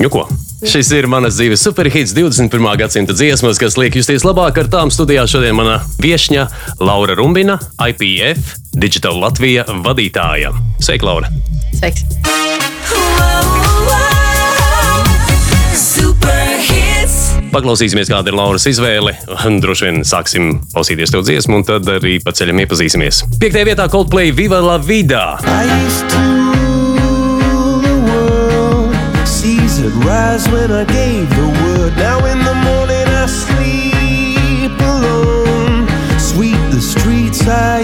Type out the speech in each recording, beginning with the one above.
Nu, ko? Šis ir manas dzīves superhits 21. gadsimta dziesmas, kas liek justies labāk ar tām studijā. Šodien mana viesņa Laura Rumbina, IPF Digital Latvija vadītāja. Sveika, Laura! Sveiks! Paklausīsimies, kāda ir Lauras izvēle. Droši vien sāksim klausīties to dziesmu, un tad arī pa ceļam iepazīsimies. Piektajā vietā Coldplay Viva la Vida! Rise when I gave the word. Now in the morning I sleep alone. Sweep the streets I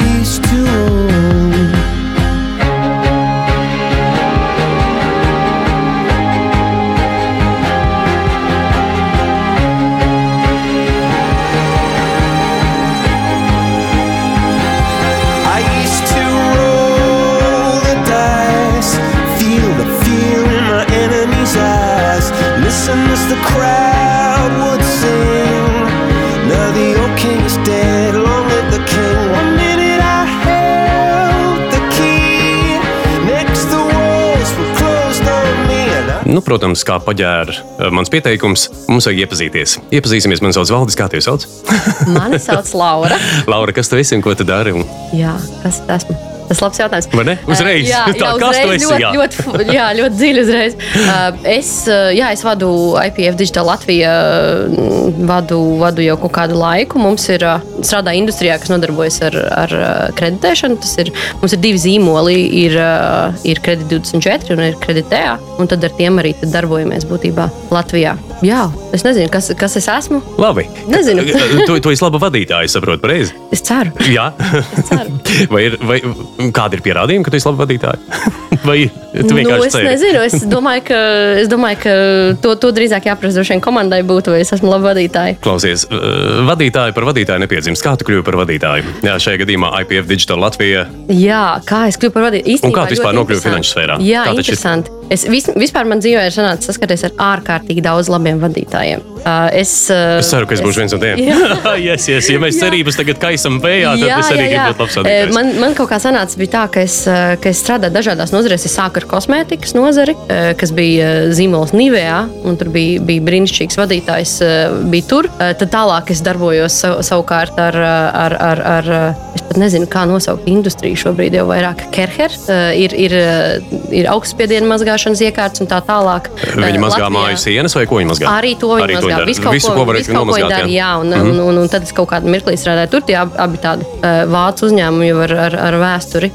Nu, protams, kā paģēra eh, mans pieteikums, mums vajag iepazīties. Iepazīsimies, man sauc Valdis, kā tevi sauc? Mani sauc Laura. Laura, kas tu esi un ko tu dari? Un... Jā, kas tas esmu? Tas ir labs jautājums. Vai ne? Uzreiz. Uh, jā, Tā, jā, uzreiz esi? ļoti, Jā. ļoti, jā, ļoti dziļi uzreiz. Uh, es, uh, jā, es vadu IPF Digital Latviju, uh, vadu, vadu jau kaut kādu laiku. Mums ir uh, strādāja industrijā, kas nodarbojas ar, ar uh, kreditēšanu. Tas ir, mums ir divi zīmoli. Ir, ir Kredit 24 un ir Kreditējā. Un tad ar tiem arī darbojamies būtībā Latvijā. Jā, es nezinu, kas, kas es esmu. Labi. Nezinu. tu, tu esi laba vadītāja, saprotu, pareizi. Es ceru. Jā, Es ceru. vai, ir, vai kādi ir pierādījumi, ka tu esi laba vadītāja? vai tu Nu, vienkārši es ceri? nezinu, es domāju, ka, es domāju, ka to, to drīzāk jāprasa droši vien komandai būtu, vai es esmu laba vadītāja. Klausies, uh, vadītāji par vadītāju nepiedzimst. Kā tu kļuvi par vadītāju? Jā, šajā gadījumā IPF Digital Latvija. Jā, kā es kļuvu par vadītāju? Un kā tu Īstenībā vispār nokļuvi finanšu sfērā? Jā, Kā interesanti. Es vis, vispār man dzīvē ir sanācis saskaties ar ārkārtīgi daudz labiem vadītājiem. Es, Es ceru, ka es būšu viens no tiem. Jā. yes, yes. Ja mēs Jā. cerības tagad kaisam vējā, tad es arī gribu būt labs Eh, vadītājs. Man, man kaut kā sanāca, bija tā, ka es, eh, ka es strādāju dažādās nozarēs. Es sāku ar kosmētikas nozari, eh, kas bija eh, zīmols Nīvējā, un tur bija, bija brīnišķīgs vadītājs. eh, Bija tur. Tad tālāk es darbojos sav, savukārt ar, ar, ar, ar, es pat nezinu, kā nosaukt industriju šobrīd jau vairāk. Kerher ir, ir, ir augstspiediena mazgāšanas iekārtas un tā tālāk. Viņi mazgā Latvijā- māju sienas vai ko viņi mazgā? Arī to viņi Arī mazgā. dara. Visu, Visu, ko, ko var visu kaut ko nomazgāt, dara, jā. un, mm -hmm. un, un, un tad es kaut kādā mirklī strādāju tur. Tie abi, tādi vācu uzņēmumi jau ar, ar, ar vēsturi.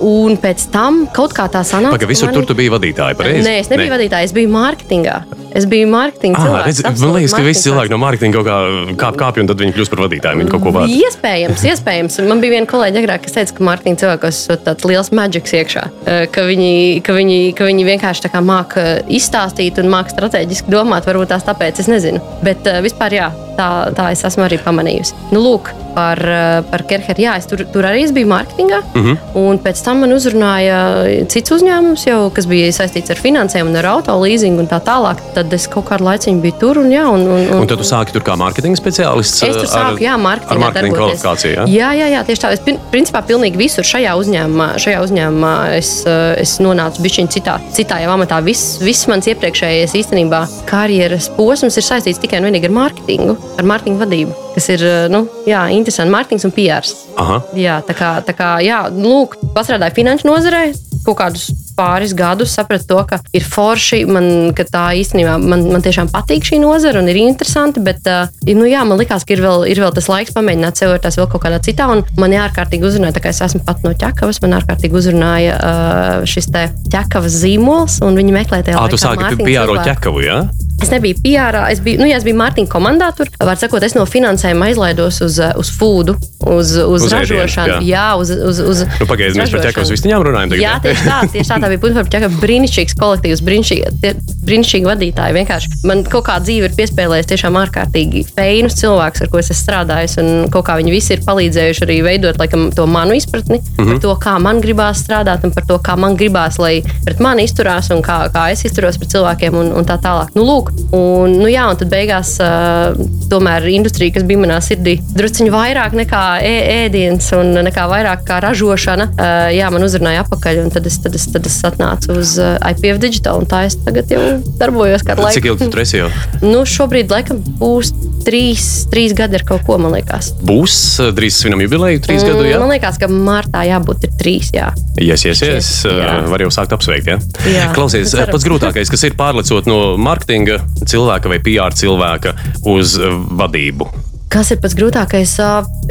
Un pēc tam kaut kā tā sanāca. Pagaid, ka visur mani- tur tu biji vadītāji, pareizi? Nē, es nebiju ne. vadītājs, es biju mārketingā. Es biju mārketinga Ah, cilvēks. redz, man liekas, ka visi cilvēki no mārketinga kaut kā kāp, kāpj, un tad viņi kļūst par vadītājiem. Viņi kaut ko vada. Iespējams, iespējams. Man bija viena kolēģe agrāk, kas teica, ka mārketinga cilvēkos ir tāds liels maģiks iekšā. Eh, Ka viņi, ka viņi, ka viņi vienkārši tā kā māca izstāstīt un māca strateģiski domāt. Varbūt tās tāpēc es nezinu. Bet eh, vispār jā, tā, tā es esmu arī pamanījusi. Nu, lūk, par, eh, par Kerheru. Jā, es tur, tur arī es biju mārketingā. Mhm. Mm -hmm. Un pēc tam man uzrunāja cits uzņēmums, jau, kas bija saistīts ar finansēm un ar auto leasingu un tā tālāk. Tad es kaut kādu laiciņu biju tur un jā. Un, un, Un tad tu sāki tur kā mārketinga speciālists. Es tur ar- sāku, jā, Ar mārketingā mārketinga darboties. kvalifikāciju. Jā? Jā, jā, jā, tieši tā. Es prin- principā pilnīgi visur šajā uzņēmumā, šajā uzņēmumā es, eh, es nonācu bišķiņ citā, citā jau amatā. Viss, viss mans iepriekšējais īstenībā karjeras posms ir saistīts tikai un vienīgi ar mārketingu, ar mārketinga vadību, kas ir, eh, nu, jā, interesanti. Mārketings un PRs. Aha. Jā, tā kā, tā kā jā, lūk, pastrādāju finanšu nozarē. Kaut kādus pāris gadus sapratu to, ka ir forši, man, ka tā īstenībā man, man tiešām patīk šī nozara un ir interesanti. Bet, uh, nu, jā, man liekas, ka ir vēl, ir vēl tas laiks pamēģināt sev ar tās vēl kaut kādā citā. Un man ārkārtīgi uzrunāja, tā kā es esmu pat no ķekavas, man ārkārtīgi uzrunāja uh, šis te ķekavas zīmols, un viņi meklē tajā Ah, tu sāki cilvēku. ķekavu, jā? Es nebiju PR, es biju, nu, jā, es biju Mārtiņa komandā. Tur, var sakot, es no finansējuma aizlaidos uz, uh, uz foodu, uz, uz, Uz ēdienu, ražošanu. jā. Jā, uz, uz, uz Nu, Pagaidiet, mēs par ķekavas vistiņām runājam tagad. Jā, tieši tā, tieši tā, tā bija Punča Čakā. Brīnišķīgs kolektīvs, brīnišķīgi, brīnišķīgi vadītāji. Vienkārši man kaut kā dzīve ir piespēlējusi tiešām ārkārtīgi feinus cilvēkus, ar ko es esmu strādājis. Un kaut kā viņi visi ir palīdzējuši arī veidot laikam, to manu izpratni mm -hmm. par to, kā man gribās strādāt un par to, kā man gribās, lai pret mani izturās un kā, kā es izturos pret cilvēkiem un, un tā tālāk. Nu, lūk, lūk, un, nu, jā, un tad beigās uh, tomēr industrija, kas bija manā sirdī, drusciņi vairāk nekā ē, ēdiens un nekā vairāk kā ražošana, uh, jā, man uzrunāja apakaļ, un tad es, tad es, tad es atnācu uz uh, IPF Digital, un tā es tagad jau darbojos kādu laiku. Cik ilgi tu tur esi jau? Nu, šobrīd, laikam, būs trīs, trīs gadi ar kaut ko, man liekas. Būs drīz svinam jubileju, trīs gadu. Jā, Man liekas, ka martā jābūt ir trīs. Jā. yes, yes, yes. Jā. Uh, Var jau sākt apsveikt. Ja? Jā. Klausies, pats grūtākais, kas ir pārlecot no marketinga cilvēka vai PR cilvēka uz vadību. Kas ir pats grūtākais?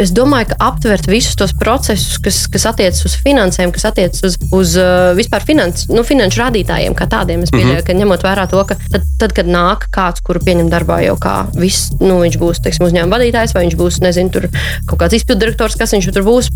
Es domāju, ka aptvert visus tos procesus, kas, kas attiecas uz finansēm, kas attiecas uz, uz vispār finans, nu, finanšu rādītājiem, kā tādiem. Es pieļauju, mm -hmm. ka ņemot vērā to, ka tad, tad kad nāk kāds, kuru pieņem darbā jau kā viss, nu, viņš būs teiksim, uzņēmuma vadītājs, vai viņš būs nezinu, tur, kaut kāds izpilddirektors, kas viņš tur būs.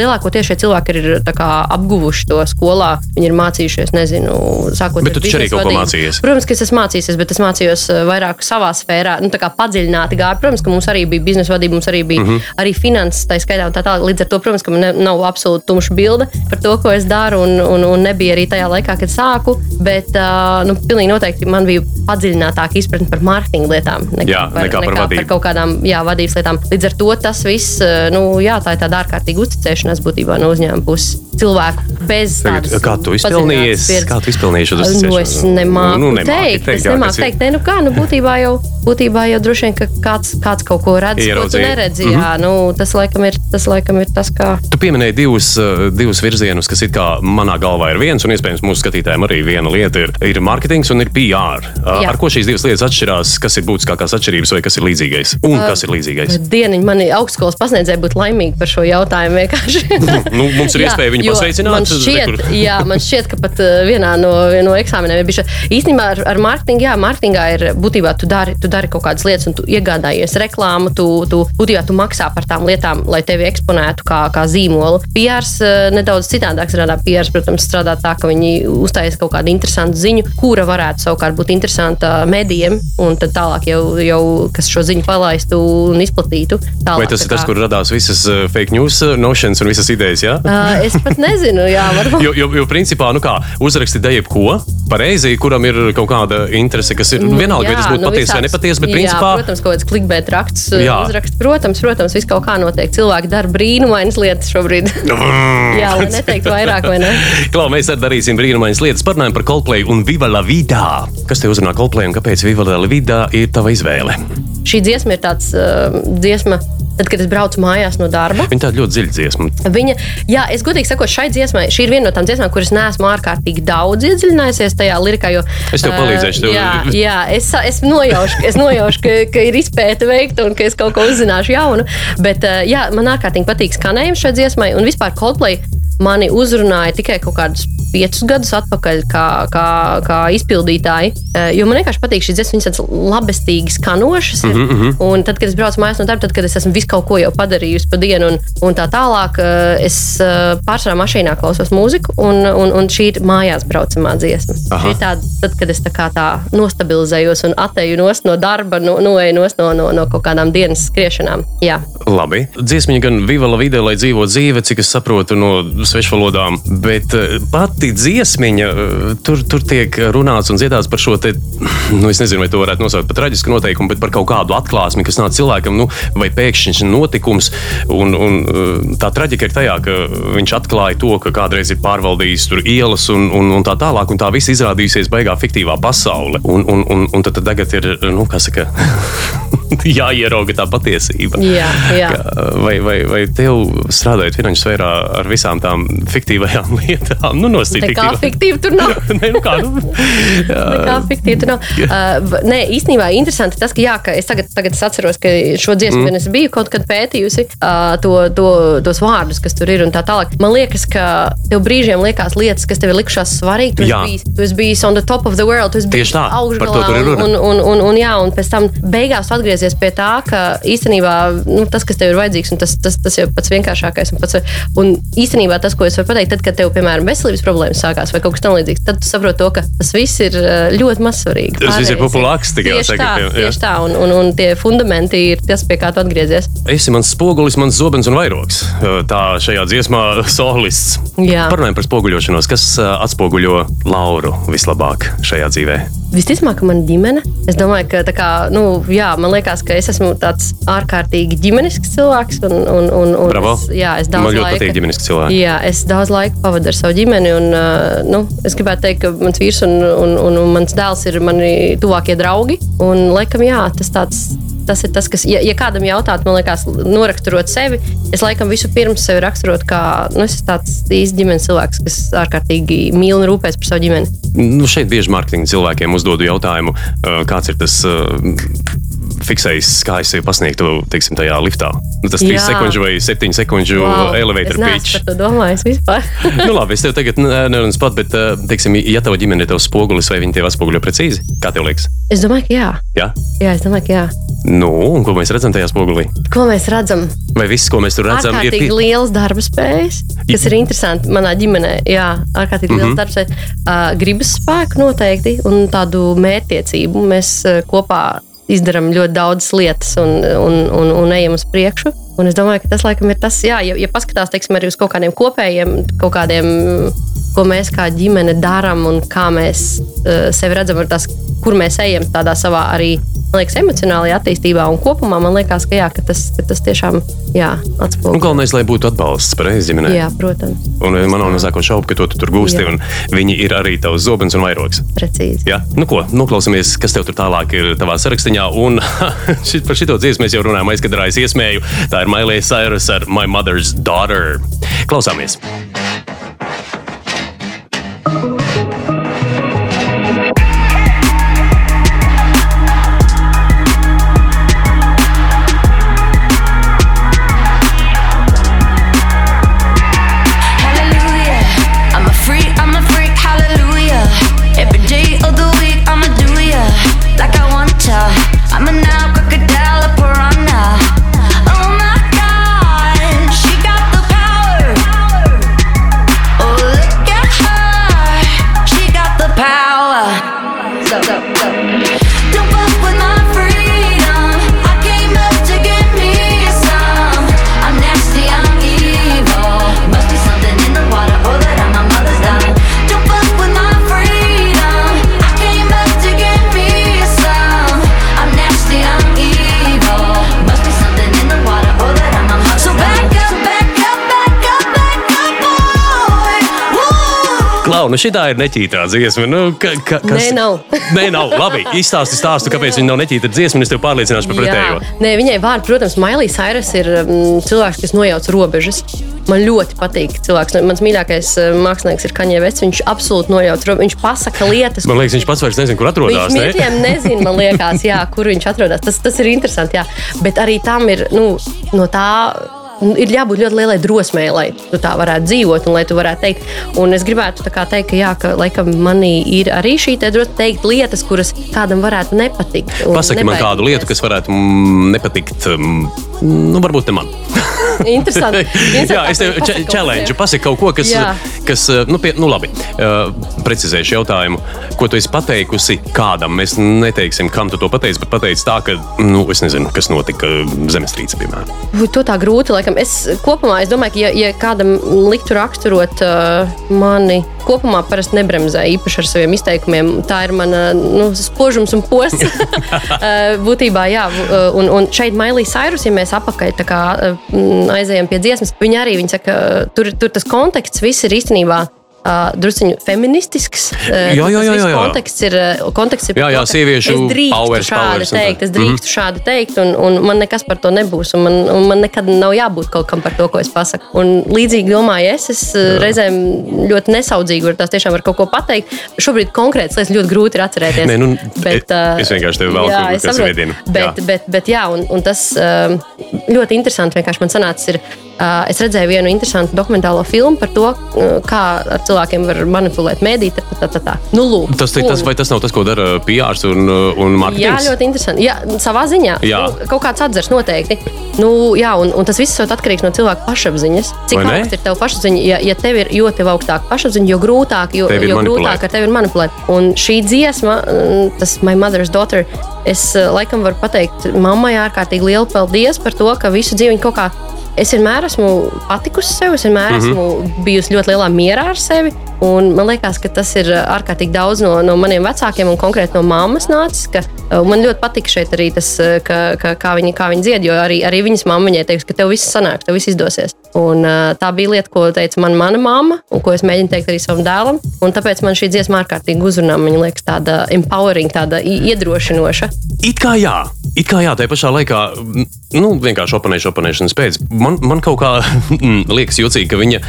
Lielākoties šie cilvēki ir tā kā, apguvuši to skolā. Viņi ir mācījušies, nezinu, sākot Bet ar vadību. mācījies. Protams, ka es esmu mācījies, bet es mācījos vairāk savā sfērā, nu, tā kā padziļināti gāju. Protams, ka mums arī bija biznesa vadība, mums arī bija mm. -hmm. arī finanses, tā skaitā un tā tālāk. Līdz ar to, protams, ka man ne, nav absolūti tumša bilde par to, ko es daru, un, un, un nebija arī tajā laikā, kad sāku. Bet, uh, nu, pilnīgi noteikti man bija padziļinātāka izpratne par mārketinga lietām Jā, nekā par vadību. par kaut kādām jā, vadības lietām. Līdz ar to tas viss, nu, jā, tā ir tāda ārkārtīga uzticēšanās būtībā no uzņēmuma puses cilvēku bez tādas kā tu izpelnījies? Kā tu izpelnījies šo Nu, es uzticēšanos? nemāku Nu, nu, teikt, teikt, es jā, nemāku teikt, ne, nu kā, nu būtībā jau, būtībā jau droši vien, ka kāds, kāds kaut ko redz, ko tu neredzi. Mhm. Jā, nu, tas, laikam ir, tas laikam ir tas, kā. Tu pieminēji divus, uh, divus virzienus, kas it kā manā galvā ir viens, un iespējams mūsu skatītājiem arī viena lieta ir, ir mārketings un ir PR. Uh, Jā. Ar ko šīs divas lietas atšķirās? Kas ir būtiskākās atšķirības vai kas ir līdzīgais? Un kas ir līdzīgais? Dieniņ, mani augstskolas pasniedzēji būtu laimīgi par šo jautājumu. vienkārši. Nu, mums ir Jā, iespēja viņu pasveicināt, Man šķiet, jā, man šķiet, ka pat uh, vienā no, no eksāmeniem bija. Īstenībā ar, ar mārketingu, jā, mārketingā ir būtībā tu dari, tu dari kaut kādas lietas, un tu iegādājies reklāmu, tu, tu būtībā tu maksā par tām lietām, lai tevi eksponētu kā, kā zīmolu. PRs uh, nedaudz citādāk strādā. PRs, protams, strādā tā, ka viņi uztaisa kaut kādu interesantu ziņu, kura varētu savukārt būt interesanta medijiem, un tad tālāk jau, jau kas šo ziņu palaistu un izplatītu. Tālāk, Vai tas ir tas, kur radās visas uh, fake news, uh, notions un visas idejas? Jā? Uh, es pat nezinu, jā, varbūt. Jo, jo, jo principā, nu kā, uzraksti da jebko, pareizi, kuram ir kaut kāda interese, kas ir vienalga, vai tas būtu nu, patiesi vai nepatiesi, bet jā, principā. Protams, kaut kāds klikbēt raksts, Jā. jā. uzraksts. Protams, protams, viss kaut kā notiek. Cilvēki dara brīnumainas lietas šobrīd. jā, lai neteiktu vairāk, vai ne? Klau, mēs arī darīsim brīnumainas lietas. Parunājam par Coldplay un Viva la Vida. Kas te uzrunā Coldplay un kāpēc Viva la Vida ir tava izvēle? Šī dziesma ir tāds uh, dziesma. Tad, kad es braucu mājās no darba, Viņa tāda ļoti dziļa dziesma. Viņa, jā, es godīgi sakot, šai dziesmai, šī ir viena no tām dziesmām, kuras neesmu ārkārtīgi daudz iedziļinājusies tajā lirikā. Jo, Es tev palīdzēšu, tev- Jā, jā es, es nojaušu, es nojaušu ka, ka ir izpēta veikta un ka es kaut ko uzzināšu jaunu. Bet jā, man ārkārtīgi patīk skanējums šai dziesmai, un vispār Coldplay mani uzrunāja tikai kaut kādus piecus gadus atpakaļ, kā, kā, kā izpildītāji. Ā, Jo man vienkārši patīk šīs dziesmas, viņas tādas labestīgi skanošas. Mm -hmm. Un tad, kad es braucu mājās no darba, tad, kad es esmu visu kaut ko jau padarījusi pa dienu un, un tā tālāk, ā, es ā, pārsvarā mašīnā klausos mūziku, un, un, un šī ir mājās braucamā dziesma. Aha. Šī ir tāda, tad, kad es tā, kā tā nostabilizējos un atēju no darba, no, noeju nost no, no, no kaut kādām dienas skriešanām. Jā. Labi. Dziesmiņa gan Viva la Vida, lai dzīvo dzīve, cik es saprotu no svešvalodām, bet eh, pati dziesmiņa, eh, tur, tur tiek runāts un dziedāts par šo te, nu, es nezinu, vai to varētu nosaukt par traģisku noteikumu, bet par kaut kādu atklāsmi, kas nāk cilvēkam, nu, vai pēkšņs notikums. Un, un eh, tā traģika ir tajā, ka viņš atklāja to, ka kādreiz ir pārvaldījis tur ielas un, un, un tā tālāk, un tā viss izrādījusies beigā fiktīvā pasaule. Un, un, un, un tad, tad tagad ir, nu, kā saka, jāierauga tā patiesība. Jā, jā. Vai, vai, vai tev strādājot finanšu sfērā ar visām tām fiktīvajām lietām, nu, nosacīt Tā kā fiktīva tur nav. Nē, nu kā, nu, Nekā fiktīva tur nav. Uh, nē, īstenībā interesanti tas, ka, jā, ka es tagad, tagad es atceros, ka šo dziesmu mm. es biju kaut kad pētījusi uh, to, to, tos vārdus, kas tur ir un tā tālāk. Man liekas, ka tev brīžiem liekas lietas, kas tev ir likušās svarīgas. Tu, bijis- tu esi bijis on the top of the world, tu esi bijis augšgalā. un, un, un, un, jā, un pēc tam beigās atgriezies pie tā, ka īstenībā nu, tas, kas tev ir vajadzīgs, un tas, tas, tas ir pats vienkāršākais. Un, pats, un īstenībā tas, ko es varu pateikt, tad, kad tev, piemēram, veselības problēmas sākās vai kaut kas tamlīdzīgs, tad tu saproti to, ka tas viss ir uh, ļoti mazsvarīgi. Tas viss ir populārs, tikai Tieši tā, jā. tieši tā un, un, un tie fundamenti ir tas, pie kā tu atgriezies. Esi mans spogulis, mans zobens un vairogs. Tā šajā dziesmā solists. Jā. Parunājam par spoguļošanos. Kas ā, atspoguļo Lauru vislabāk šajā dzīvē? Visticamāk, ka mana ģimene. Es domāju, ka tā kā, nu, jā, man liekas, ka es esmu tāds ārkārtīgi ģimenisks cilvēks. Un, un, un, un Bravo. Es, jā, es daudz Man ļoti laika, patīk ģimeniski cilvēki. Jā, es daudz laika pavadu ar savu ģimeni. Un, nu, es gribētu teikt, ka mans vīrs un, un, un, un mans dēls ir mani tuvākie draugi. Un, laikam, jā, tas tāds. Tas ir tas, kas, ja, ja kādam jautātu, man liekas, noraksturot sevi, es laikam vispirms sevi raksturotu kā nu, es esmu tāds īsts ģimenes cilvēks, kas ārkārtīgi mīl un rūpēs par savu ģimeni. Nu, šeit bieži mārketinga cilvēkiem uzdodu jautājumu, kāds ir tas fiksējis, kā es sevi pasniegtu teiksim, tajā liftā. Nu, tas 3 Jā. sekundžu vai 7 sekundžu Wow, elevator es pitch. par to domājis vispār. nu, labi, es tev tagad nevienu pat, bet, ā, teiksim, ja tava ģimene ir tavs spogulis, vai viņi tev atspoguļo precīzi? Kā tev liekas? es domāju, ka jā. Jā? jā, es domāju, ka jā. Nu, un ko mēs redzam tajā spogulī? Ko mēs redzam? Vai viss, ko mēs tur redzam, ir pi- liels darba spējas, kas ir interesanti manā ģimenē. Jā, ārkārtīgi liels mm. -hmm. spējas, uh, gribas spēku noteikti un tādu mērķtiecību. Mēs uh, kopā izdarām ļoti daudzas lietas un, un, un, un ejam uz priekšu. Un es domāju, ka tas laikam ir tas, jā, ja, ja paskatās teiksim, arī uz kaut kādiem kopējiem, kaut kādiem, ko mēs kā ģimene darām un kā mēs uh, sevi redzam, tās, kur mēs ejam tādā savā arī man liekas, emocionālajā attīstībā un kopumā. Man liekas, ka, jā, ka, tas, ka tas tiešām jā, Nu, atspoguļo. galvenais, lai būtu atbalsts pareizi ģimenei. Jā, protams, Un eh, man nav nezāko šaubu, ka to tu tur gūsti, Jā. un viņi ir arī tavs zobens un vairogs. precīzi. Jā, nu ko, noklausāmies, kas tev tur tālāk ir tavā sarakstā. Un šit, par šito dziesmu mēs jau runājām, aizkadrā es iesmēju. Tā ir Mailija Cyrus ar My Mother's Daughter. Klausāmies! Hallelujah. Nu šī ir neķītā dziesma. Nu, ka, ka, kas... Nē, nav. Nē, nav. Labi, izstāsti stāstu, kāpēc viņa nav neķīta dziesma, un es tev pārliecināšu par pretējo. Nē, viņai vārds, protams, Mailijas Cyrus ir mm, cilvēks, kas nojauc robežas. Man ļoti patīk cilvēks. Mans mīļākais eh, mākslinieks ir Kaņē Vecs. Viņš absolūti nojauc robežas. Viņš pasaka lietas. Man liekas, viņš pats vairs nezina, kur atrodas. Viņš mirkliem nezina, man liekas, jā, kur viņš atrodas. Tas, tas ir interesanti. Jā. Bet arī tam ir nu, no tā. Ir jābūt ļoti lielai drosmei, lai tu tā varētu dzīvot, un lai tu varētu teikt. Un es gribētu teikt, ka, jā, ka laikam, manī ir arī šī drosme teikt lietas, kuras kādam varētu nepatikt. un Pasaki man kādu lietu, kas varētu mm, nepatikt. Mm, nu, varbūt ne man. Interesanti. Jā, es tev challenge, pasaki kaut ko, kas, Jā. kas nu, pie, nu labi, uh, precizēšu jautājumu. Ko tu esi pateikusi kādam? Mēs neteiksim, kam tu to pateici, bet pateici tā, ka, nu, es nezinu, kas notika zemestrīce, piemēram. To tā grūti. Laikam. Es kopumā es domāju, ka, ja, ja kādam liktu raksturot uh, mani, kopumā parasti nebremzē īpaši ar saviem izteikumiem. Tā ir mana nu, spožums un posts. Uh, Būtībā, jā, v- un, un šeit Mailijas Sairus, ja mēs apakaļ kā, uh, aizējām pie dziesmas, viņa arī viņa saka, tur, tur tas konteksts viss ir īstenībā. Uh, Drusciņš feministisks. Uh, Jā, jā, jā, jā. Konteksts ir, uh, konteksts ir Jā, jā, sieviešu es drīkstu powers, šādi powers teikt, es drīkstu mm -hmm. šādi teikt, un, un man nekas par to nebūs. Un man, un man nekad nav jābūt kaut kam par to, ko es pasaku. Un līdzīgi domāju, es, es Jā. reizēm ļoti nesaudzīgi varu tās tiešām var kaut ko pateikt. Šobrīd konkrēts lietas ļoti grūti ir atcerēties. Nē, nu, bet, es vienkārši tevi jā, es kas saprotu. vedina. Bet, Jā. bet, bet, jā, un, un tas um, ļoti interesanti vienkārši man sanācis. Ir, uh, es redzēju vienu interesantu dokumentālo filmu par to, uh, kā ar cilvēkiem var manipulēt mēdī. Tā, tā, tā. Nu, lūk, Tas, tas, tas, un- vai tas nav tas, ko dara PR un, un Jā, marketings? ļoti interesanti. Jā, savā ziņā. Jā. Nu, kaut kāds atzars noteikti. Nu, jā, un, un tas viss ir atkarīgs no cilvēka pašapziņas. Cik augsts ir tavs pašapziņa? Ja, ja tev ir jo tev augstāka pašapziņa, jo grūtāk, jo, Tev jo grūtāk ar tevi ir manipulēt. Un šī dziesma, mm, tas My Mother's Daughter, es eh, laikam varu pateikt mammai ārkārtīgi lielu paldies par to, ka visu dzīvi viņa kaut kā. Es vienmēr esmu patikusi sev, es vienmēr mm -hmm. esmu bijusi ļoti lielā mierā ar sevi. Un man liekas, ka tas ir eh, ārkārtīgi daudz no, no maniem vecākiem un konkrēti no mammas nācis. Ka, eh, man ļoti patīk šeit arī tas, eh, ka, ka, kā, viņi, kā viņi dzied, jo arī, arī viņas mamma viņai teiks, ka tev viss sanāks, tev viss izdosies. Un, tā bija lieta, ko teica man mana mamma, un ko es mēģinu teikt arī savam dēlam. Un tāpēc man šī dziesma ārkārtīgi uzrunā. Man liekas, tāda empowering, tāda iedrošinoša. It kā jā, it kā jā, tajā pašā laikā, nu, vienkārši oponēšu, oponēšanas pēc. Man, man kaut kā mm, liekas jocīgi, ka viņa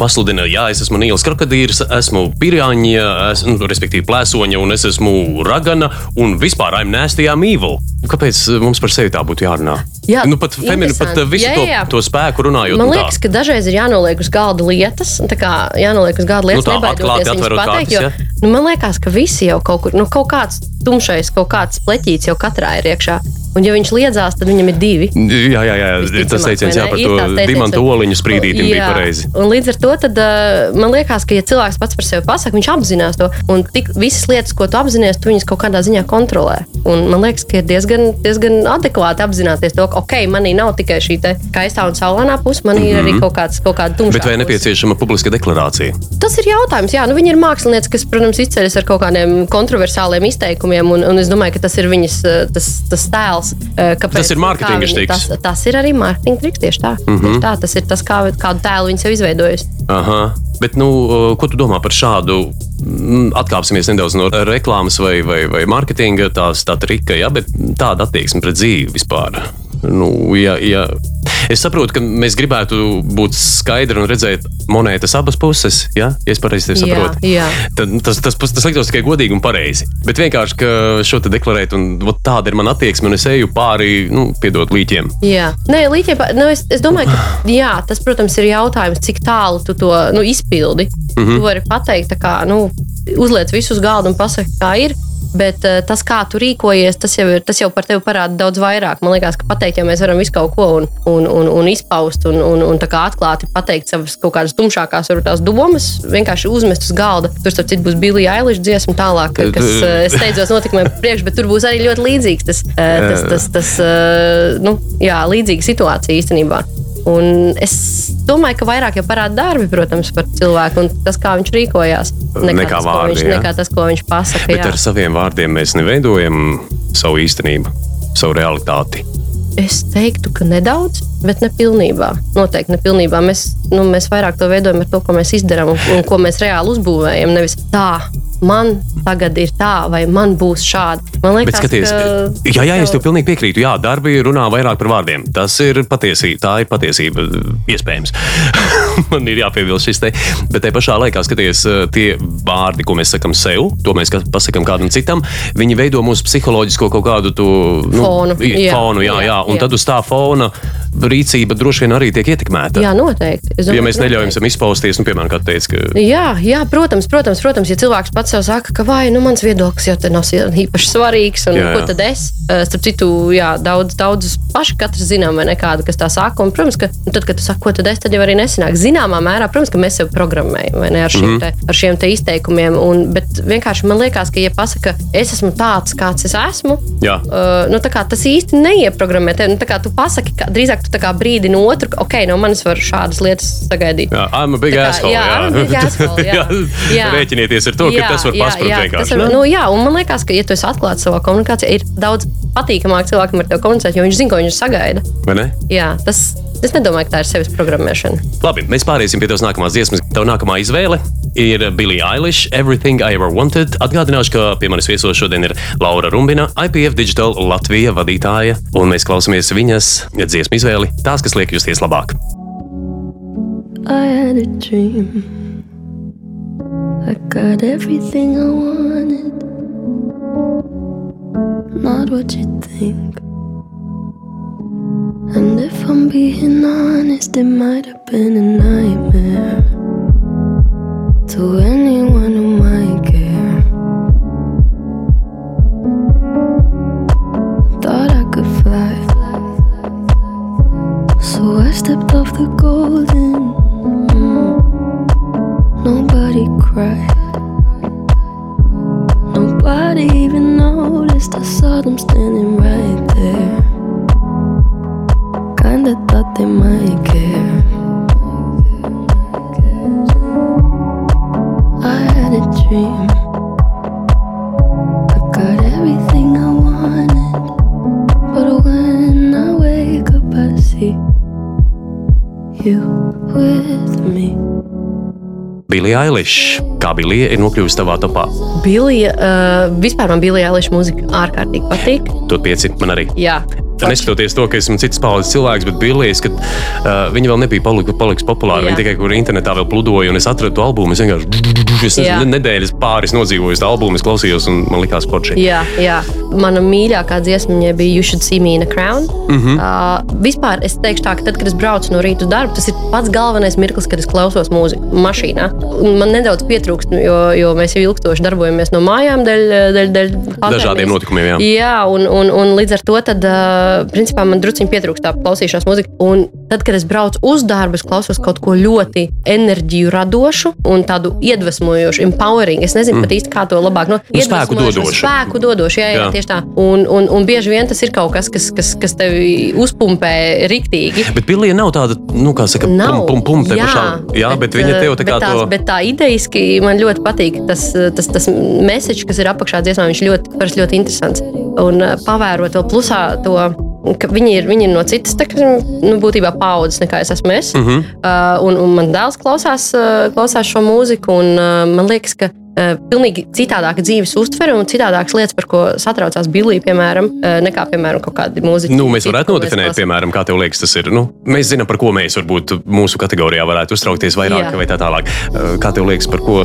pasludina, jā, es esmu Nīls Krokodīrs, esmu pirāņa, es, nu, respektīvi plēsoņa, un es esmu ragana, un vispār I'm nasty, I'm evil. Kāpēc eh, mums par sevi tā būtu jārunā? Jā, nu, pat feminīna, pat eh, visu Jā, to, jā, jā. to spēku runājot. Man nu, tā. liekas, ka dažreiz ir jānoliek uz galda lietas, tā kā jānoliek uz galda lietas, Nu tā, nebaidoties viņas pateikt. kārtas, Jo, nu, man liekas, ka visi jau kaut kur, nu, kaut kāds tumšais, kaut kāds pleķītis jau katrā ir iekšā. Un, ja viņš liedzās, tad viņam ir divi. Jā, jā, jā, tas teiciens jā, par to dimantu oliņu sprīdītim bija Jā, pareizi. Un līdz ar to tad, uh, man liekas, ka, ja cilvēks pats par sevi pasakā, viņš apzinās to. Un tik visas lietas, ko tu apzinājies, tu viņas kaut kādā ziņā kontrolē. Un man liekas, ka ir diezgan, diezgan adekvāti apzināties to, ka, ok, manī nav tikai šī skaistā un saulainā puse, man ir arī kaut, kāds, kaut kāda tumša. Mhm. Bet vai nepieciešama publiska deklarācija? Tas ir jautājums. Jā, nu, viņa ir mākslinieca, kas, protams, izceļas ar kaut kādiem kontroversāliem izteikumiem, un, un es domāju, ka tas ir viņas eh, tas, tas tēls. Eh, Kāpēc, Tas ir mārketinga štiks. Tas, tas ir arī mārketinga triks. Tieši tā. Mm -hmm. tā. Tas ir tas, kā, kādu tēlu viņa sev izveidojusi. Aha. Bet, nu, ko tu domā par šādu? mm, Atkāpsimies nedaudz no reklāmas vai, vai, vai mārketinga, tās tā trika, ja, bet tāda attieksme pret dzīvi vispār. Nu, ja, ja. Es saprotu, ka mēs gribētu būt skaidri un redzēt monētas abas puses, ja, ja es pareizi tevi Jā, saprotu. jā. Tad, nu, tas, tas, tas liktos tikai godīgi un pareizi. Bet vienkārši ka šo te deklarēt, un vot tāda ir mana attieksme, un es eju pāri, nu, piedot līķiem. Jā, Nē, līķiem, nu, es, es domāju, ka jā, tas, protams, ir jautājums, cik tālu tu to nu, izpildi. Mm -hmm. Tu vari pateikt, kā, nu, uzliec visu uz galda un pasaki, kā ir. Bet uh, tas, kā tu rīkojies, tas jau, ir, tas jau par tevi parāda daudz vairāk. Man liekas, ka pateikt, ja mēs varam visu kaut ko un, un, un, un izpaust, un, un, un atklāti pateikt savas kaut kādas tumšākās varbūt domas, vienkārši uzmest uz galda. Tur, starp citu, būs Bilija Eiliša dziesma tālāk, kas uh, steidzos notikumiem priekš, bet tur būs arī ļoti līdzīgs tas, uh, tas, tas, tas uh, nu, jā, līdzīga situācija īstenībā. Un es domāju, ka vairāk jau parāda darbi, protams, par cilvēku un tas, kā viņš rīkojās. Nekā tas, ko vārdi, viņš, jā. nekā tas, ko viņš pasaka. Bet jā. ar saviem vārdiem mēs neveidojam savu īstenību, savu realitāti. Es teiktu, ka nedaudz, bet ne pilnībā. Noteikti ne pilnībā. Mēs, nu, mēs vairāk to veidojam ar to, ko mēs izdarām un, un ko mēs reāli uzbūvējam. Nevis tā, man tagad ir tā, vai man būs šādi. Man liekas, Bet skaties, ka jā, jā, es tev pilnīgi piekrītu. Jā, darbi runā vairāk par vārdiem. Tas ir patiesība. Tā ir patiesība. Iespējams. Man ir jāpiebilst šis te. Bet tajā pašā laikā, skaties, tie vārdi, ko mēs sakām sev, to mēs pasakām kādam citam, viņi veido mūsu psiholoģisko kaut kādu to, nu, Fonu, jā, fonu jā, jā, jā. Un jā. tad uz tā fona rīcība droši vien arī tiek ietekmēta. Jā, noteikti. Es Ja domāju, mēs neļaujam sev izpausties, nu, piemēram, kā tu teici, ka Jā, jā, protams, protams, protams, ja cilvēks pats sev saka, ka vai nu mans viedoklis jau te nav īpaši svarīgs, un Jā, jā, ko tad es? Eh, Starp citu, jā, daudz, daudz paši katrs zinām, vai nekādu, kas tā saka. Un, protams, ka nu, tad, kad tu saki, ko tad es, tad jau arī nesanāk. Zināmā mērā, protams, ka mēs sev programmējam vai ne ar šiem, mm te, ar šiem te izteikumiem. Un, bet vienkārši man liekas, ka, ja pasaka, es esmu tāds, kāds es esmu, jā. Uh, nu, tā kā tas īsti neieprogrammē tevi. Nu, tā kā tu pasaki, ka drīzāk tu tā kā brīdini otru, ka, ok, no manis var šādas lietas sagaidīt. Jā, I'm a big kā, asshole. jā, a big asshole, jā. Jā. Rēķinieties ar to, ka Jā, tas var jā, jā, vienkārši. Var, nu, jā, un man liekas, ka, ja tu esi atklāts savā komunikācijā, ir daudz patīkamāk cilvēkam ar tevi komunicēt, jo viņš zina, ko viņš sagaida. Vai ne? Jā, tas, es nedomāju, ka tā ir sevis programmēšana. Labi, mēs pāriesim pie tavas nākamās dziesmas. Tava nākamā izvēle ir Billie Eilish, Everything I Ever Wanted. Atgādināšu, ka pie manis viesos šodien ir Laura Rumbina, IPF Digital Latvija vadītāja, un mēs klausāmies viņas dziesmu izvēli, tās, kas liek justies labāk. I had a dream. I got everything I wanted. Not what you think. And if I'm being honest, it might have been a nightmare to anyone who might care. Thought I could fly, so I stepped off the golden. Nobody cried. Nobody even noticed. I saw them standing right there. Kinda thought they might care. I had a dream. I got everything I wanted. But when I wake up, I see you with me. Billie Eilish. Kā Billie ir nokļuvusi tavā topā? Bilija, uh, vispār man Bilija Eiliša mūzika ārkārtīgi patīk. Tur pieci man arī. Jā, Neskatoties to, ka esmu cits paudzes cilvēks, bet Billijas, kad uh, viņa vēl nebija palikusi paliks populāra, Jā. viņa tikai kur internetā vēl pludoja, un es atradu to albumu. Es vienkārši es nedēļas pāris nodzīvoju to albumu, es klausījos, un man likās forši. Jā, jā. Mana mīļākā dziesma bija You Should See Me in a Crown. Mm. -hmm. uh, vispār es teikšu, tā, ka tad, kad es braucu no rīta uz darbu, tas ir pats galvenais mirklis, kad es klausos mūziku mašīnā. Man nedaudz pietrūkst, jo, jo mēs jau ilgstoši darbojamies no mājām dēļ, dēļ, dēļ pandēmijas. Dažādiem notikumiem, jā. Jā, un, un, un līdz ar to tad, uh, principā, man druskuļi pietrūkst tā klausīšanās mūzika. Un tad, kad es braucu uz darbu, es klausos kaut ko ļoti enerģiju radošu un tādu iedvesmojošu, empowering. Es nezinu mm. pat īsti, kā to labāk no Nu, spēku dodošu. Spēku dodošu, jā, jā, Jā. jā. tieši tā. Un, un, un bieži vien tas ir kaut kas, kas, kas, kas tevi uzpumpē riktīgi. Bet Billija nav tāda, nu, kā saka, Nav. pum, pum, pum, te pašā. Jā, bet, bet viņa tev tā kā tās, to. Bet tā idejiski man ļoti patīk. Tas, tas, tas message, kas ir apakšā dziesmā, viņš ļoti, ļoti interesants. Un uh, pavērot vēl plusā to. Ka Viņi ir, viņi ir no citas kā, nu, būtībā paudzes, nekā es esmu. Es. Mm -hmm. Uh, un, un man dēls klausās, uh, klausās šo mūziku, un uh, man liekas, ka pilnīgi citādāka dzīves uztvere un citādākas lietas, par ko satraucās Billy, piemēram, uh, nekā, piemēram, kaut kādi mūziķi. Nu, mēs varētu nodefinēt, piemēram, kā tev liekas, tas ir. Nu, mēs zinām, par ko mēs varbūt mūsu kategorijā varētu uztraukties vairāk Jā. vai tā tālāk. Uh, Kā tev liekas, par ko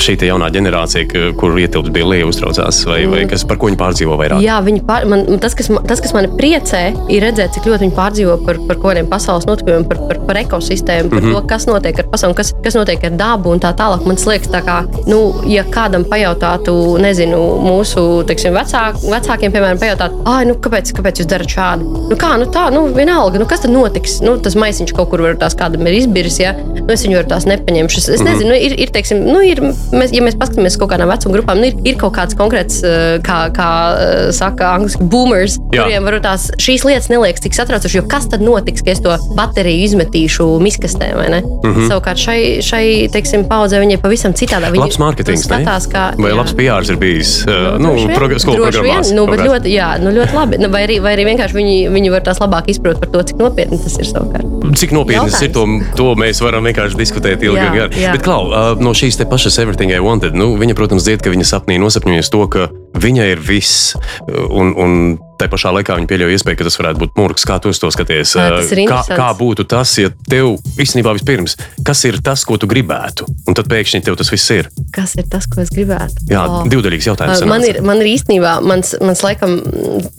šī jaunā ģenerācija, kur ietilpst Billija, uztraucās, vai, vai kas, par ko viņi pārdzīvo vairāk? Jā, viņi pār, man, tas, kas, tas, kas mani priecē, ir redzēt, cik ļoti viņi pārdzīvo par, par kaut kādiem pasaules notikumiem, par, par, par ekosistēmu, par mm -hmm. to, kas notiek ar pasauli, kas, kas notiek ar dabu un tā tālāk. Man liekas, tā kā, nu, ja kādam pajautātu, nezinu, mūsu teiksim, vecāk, vecākiem, piemēram, pajautāt, ah, nu, kāpēc, kāpēc jūs darat šādi? Nu, kā, nu, tā, nu, vienalga, nu, kas tad notiks? Nu, tas maisiņš kaut kur var tās kādam ir izbiris, ja nu, es viņu varu tās nepaņemšu. Es, es nezinu, nu, ir, ir, teiksim, nu, ir, mēs, ja mēs paskatāmies kaut kādām vecuma grupām, nu, ir, ir kaut kāds konkrēts, eh, kā, kā eh, saka, angļuiski boomers, Jā. kuriem varbūt tās šīs lietas neliekas tik satraucošas, jo kas tad notiks, ja es to bateriju izmetīšu miskastē, vai ne? Mm -hmm. Savukārt šai, šai teiksim, paudzē viņi ir pavisam citādā. Viņi Labs mārketings, ne? skatās, kā, Vai labs PR ir bijis nu, droši vien, prog skolu programmās? Vien, nu, bet ļoti, jā, nu, ļoti labi. Nu, vai, arī, vai arī vienkārši viņi, viņi var tās labāk izprast par to, cik nopietni tas ir savukārt. Cik nopietni tas ir, to, to mēs varam vienkārši diskutēt ilgi. Jā, un gari. Bet, Klau, no šīs te pašas Everything I Wanted, nu, viņa, protams, dzied, ka viņa sapnī nosapņojas to, ka viņai ir viss. Un, un tā pašā laikā viņa pieļauj iespēju, ka tas varētu būt murgs. Kā tu to skaties? Jā, kā, kā būtu tas, ja tev īstenībā vispirms, kas ir tas, ko tu gribētu? Un tad pēkšņi tev tas viss ir. Kas ir tas, ko es gribētu? Jā, O. divdaļīgs jautājums. Man sanāca. ir, man ir īstenībā mans, mans laikam,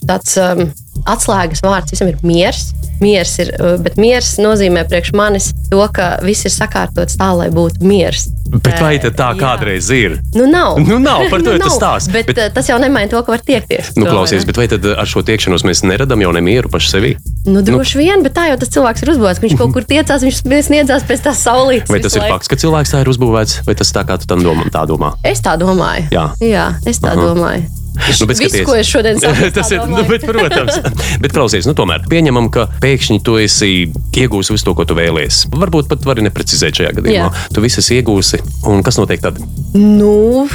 tāds um, atslēgas vārds visam ir miers. Miers ir, uh, bet miers nozīmē priekš manis to, ka viss ir sakārtots tā, lai būtu miers. Bet vai tad tā kādreiz ir? Nu, nav. Nu, nav, par to ir tas stāsts. Bet, Bet- bet tas jau nemaina to, ka var tiekties. Nu, to, klausies, bet vai tad ar šo tiekšanos mēs neradām jau nemieru paši sevi? Nu, droši nu, vien, bet tā jau tas cilvēks ir uzbūvēts. Viņš kaut kur tiecās, viņš sniedzās pēc tās saulītes. Vai tas ir laiku. fakts, ka cilvēks tā ir uzbūvēts, vai tas tā kā tu tam domā? Tā domā. Es tā domāju. Jā. Jā es tā Aha. domāju. Nu, bet Viss, skaties. ko es šodien saku, tas ir. Nu, bet, protams, bet klausies, nu, tomēr pieņemam, ka pēkšņi tu esi iegūsi visu to, ko tu vēlies. Varbūt pat vari neprecizēt šajā gadījumā. Jā. Tu visu esi iegūsi, un kas notiek tad? Nu,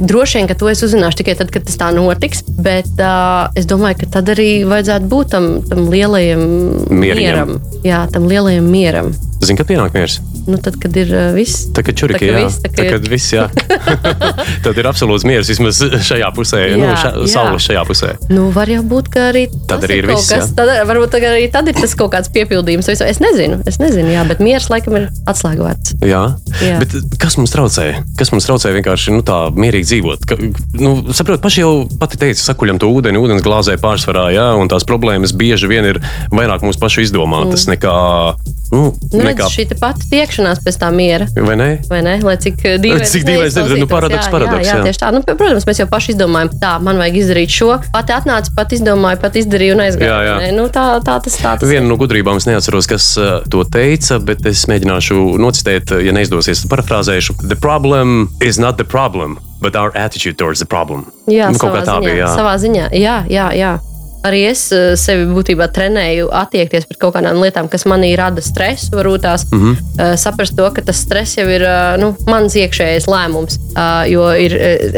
droši vien, ka to es uzzināšu tikai tad, kad tas tā notiks. Bet uh, es domāju, ka tad arī vajadzētu būt tam, tam lielajam Mieriņam. mieram. Jā, tam lielajam mieram. Zini, kad pienāk miers? Nu, tad, kad ir uh, viss. Tā kā čurika, Tā jā. viss, tā Tā ir- kā viss, jā. Tad ir absolūts miers vismaz šajā pusē, jā, nu, Jā, ša, jā. saules šajā pusē. Nu, var jau būt, ka arī Tad arī ir kaut viss, kas. jā. Tad, varbūt arī tad ir tas kaut kāds piepildījums. Visu. Es nezinu, es nezinu, jā, bet miers laikam ir atslēgvārds. Jā. Jā. Bet kas mums traucē? Kas mums traucē vienkārši nu, tā mierīgi dzīvot? Ka, nu, saprot, paši jau pati teica, sakuļam to ūdeni, ūdens glāzē pārsvarā, jā, un tās problēmas bieži vien ir vairāk mūsu pašu izdomātas nekā. Nu, Nu, nekā šī pati tiekšanās pēc tā miera. vai ne? Vai ne? Lai cik eh, dīvaini. Tas ir, nu, paradoks, Jā, paradoks, Jā, jā, jā. tieši tā. Nu, protams, mēs jau paši izdomājam, tā, man vajag izdarīt šo. Pati atnāca, pat izdomāja, pat izdarīja un aizgāja. Jā, jā. Nu, tā, tā tas tā. tas Viena no gudrībām es neatceros, kas uh, to teica, bet es mēģināšu nocitēt, ja neizdosies, tad parafrāzēšu. The problem is not the problem, but our attitude towards the problem. Jā, nu, kaut kā tā ziņā, bija. Jā. Savā ziņā, jā, jā. jā. Arī es eh, sevi būtībā trenēju attiekties pret kaut kādām lietām, kas manī rada stresu. Varbūt tās mm. -hmm. saprast to, ka tas stress jau ir eh, nu, mans iekšējais lēmums. Eh, Jo ir,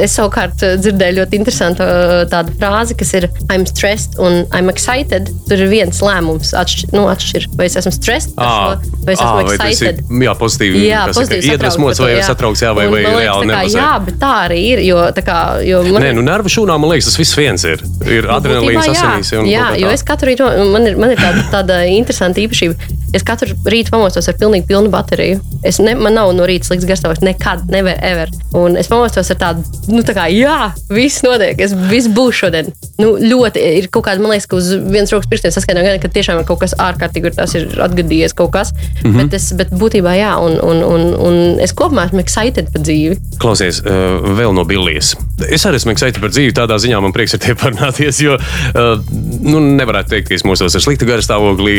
es savukārt dzirdēju ļoti interesantu tādu frāzi, kas ir I'm stressed un I'm excited. Tur ir viens lēmums, atšķir, nu, atšķir. vai es esmu stressed par Ā, šo, vai es esmu ā, vai tas ir excited. jā, pozitīvi, Jā, pozitīvi iedvesmots vai satraukts, jā, vai, Un vai liekas, reāli nervozē. Jā, bet tā arī ir. Jo, tā kā, jo man Nē, nu nervu šūnām, man liekas, tas viss viens ir. Ir adrenalīns, Būtībā jā. asinīs. Un Jā, kā jo es katru rītu, man ir, man ir tāda, tāda interesanta īpašība. Es katru rītu pamostos ar pilnīgi pilnu bateriju. Es ne, man nav no rīta slikts garstāvoklis, nekad, never, ever. Un es pamostos ar tādu, nu, tā kā, jā, viss notiek, es viss būšu šodien. Nu, ļoti ir kaut kāda, man liekas, ka uz vienas rokas pirkstiem saskaitām, gan, ka tiešām ir kaut kas ārkārtīgi, kur tas ir atgadījies kaut kas. Mm. -hmm. bet, es, bet būtībā, jā, un, un, un, un es kopumā esmu excited par dzīvi. Klausies, uh, vēl no Billijas. Es arī esmu excited par dzīvi. Tādā ziņā man prieks ar tevi parunāties, jo uh, nu, nevarētu teikt, ka es mūsos ar sliktu garu stāvokli.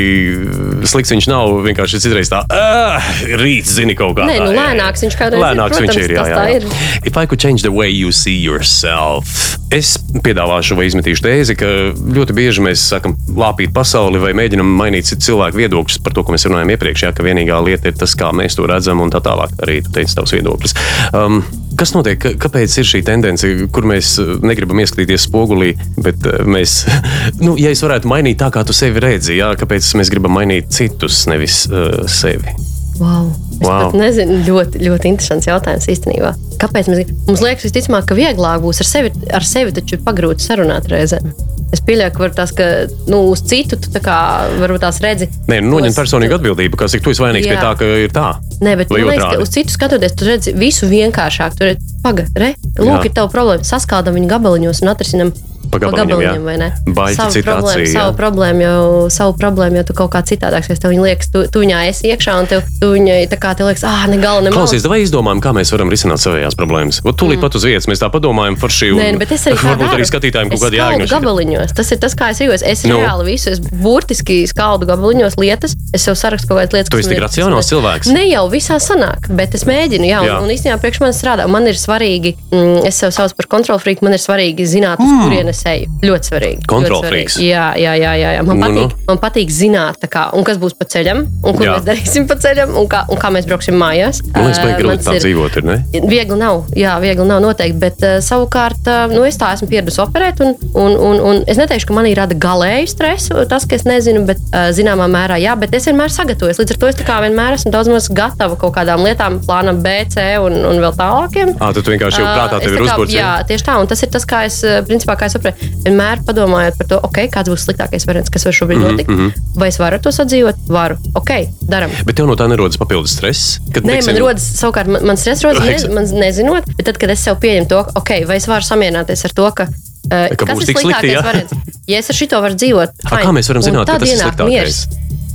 Slikts viņš nav. Vienkārši citreiz tā, uh, rīts zini kaut kā. Nē, nu, lēnāks viņš kādreiz ir, Lēnāks viņš protams, ir. Jā, jā, jā. ir. If I could change the way you see yourself, es piedāvāšu vai izmetīšu tēzi, ka ļoti bieži mēs sākam lāpīt pasauli vai mēģinam mainīt cilvēku viedokļus par to, ko mēs runājām iepriekš. Jā, ka vienīgā lieta ir tas, kā mēs to redzam, un tā tālāk arī tu teici tavs viedoklis. Um, Kas notiek? Kāpēc ir šī tendence, kur mēs uh, negribam ieskatīties spogulī, bet uh, mēs, nu, ja es varētu mainīt tā, kā tu sevi redzi, jā, kāpēc mēs gribam mainīt citus, nevis uh, sevi? Wow. Es wow. pat nezinu, ļoti, ļoti interesants jautājums īstenībā. Kāpēc mēs, mums liekas, visticamāk, ka vieglāk būs ar sevi, ar sevi taču ir pagrūti sarunāt reizēm. Es pieļauju, ka tas, ka nu, uz citu tu tā kā varbūt tās redzi. Nē, nu, noņemt personīgu atbildību, kas ir tu esi vainīgs pie Jā. tā, ka ir tā. Nē, bet liekas, uz citu skatoties, tu redzi visu vienkāršāk. Tur ir pagaidi, lūk, Jā. ir tava problēma. Saskaldam viņu gabaliņos un atrisinam. Pa gabaliņam, jā. vai ne? Baļķa Savu problēmu, jā. savu problēmu, jau, savu problēmu jau tu kaut kā citādāk. Es tev viņa liekas, tu, tu viņā esi iekšā un tev, tu viņai tā kā te liekas, ah, ne gala, ne Klausies, vai izdomājam, kā mēs varam risināt savējās problēmas? Ot, tūlīt mm. pat uz vietas mēs tā padomājam par šī Nē, nu, bet es arī varbūt arī skatītājiem kaut kādi jāgņem. gabaliņos. Tas ir tas, kā es jūtos. Es Nu. reāli visu, es burtiski skaldu gabaliņos lietas. Es sev sarakstu kaut kādas lietas. Tu esi tik man racionāls cilvēks. Ne jau visā sanāk, bet es mēģinu. Jā, un, un īstenībā priekš manis strādā. Man ir svarīgi, mm, es sev saucu par kontrolfrīku, man ir svarīgi zināt, uz mm. kurienes eju. Ļoti svarīgi. Kontrolfrīks. Jā, jā, jā, jā, jā. Man, Nu, nu. patīk, man patīk zināt, kā, un kas būs pa ceļam, un ko Jā. mēs darīsim pa ceļam, un kā, un kā mēs brauksim mājās. Man liekas, ka grūti tā ir- dzīvot, ir ne? Viegli nav, jā, viegli nav noteikti, bet uh, savukārt uh, nu, es tā esmu pieradusi operēt. Un, un, un, un es neteikšu, ka manī rada galēju stresu, tas, ka es nezinu, bet uh, zināmā mērā jā, bet es vienmēr sagatavojos. Līdz ar to es vienmēr esmu daudz maz gatava kaut kādām lietām, plānam B, C un, un vēl tālākiem. Ā, tad vienkārši jau Ā, prātā tev ir uzbūrts. Jā, tieši tā, un tas ir tas, kā es, ā, principā, kā es saprotu, vienmēr padomājot par to, okay, kāds būs sliktākais variants, kas var šobrīd Mhm, notikt. Mm -hmm. Vai es varu to sadzīvot? Varu. Ok, daram. Bet tev no tā nerodas papildus stress. Kad, Nē, teiksim, man rodas savukārt, man, man stress rodas ne, Ekstra. man nezinot, bet tad, kad es sev pieņemu to, ok, vai es varu samierināties ar to, ka. Uh, Ka kas būs ir slikti, sliktākais jā? variants? Ja es ar šito varu dzīvot, fine. kā mēs varam zināt, ka tad tas ir ienāk sliktākais? miers.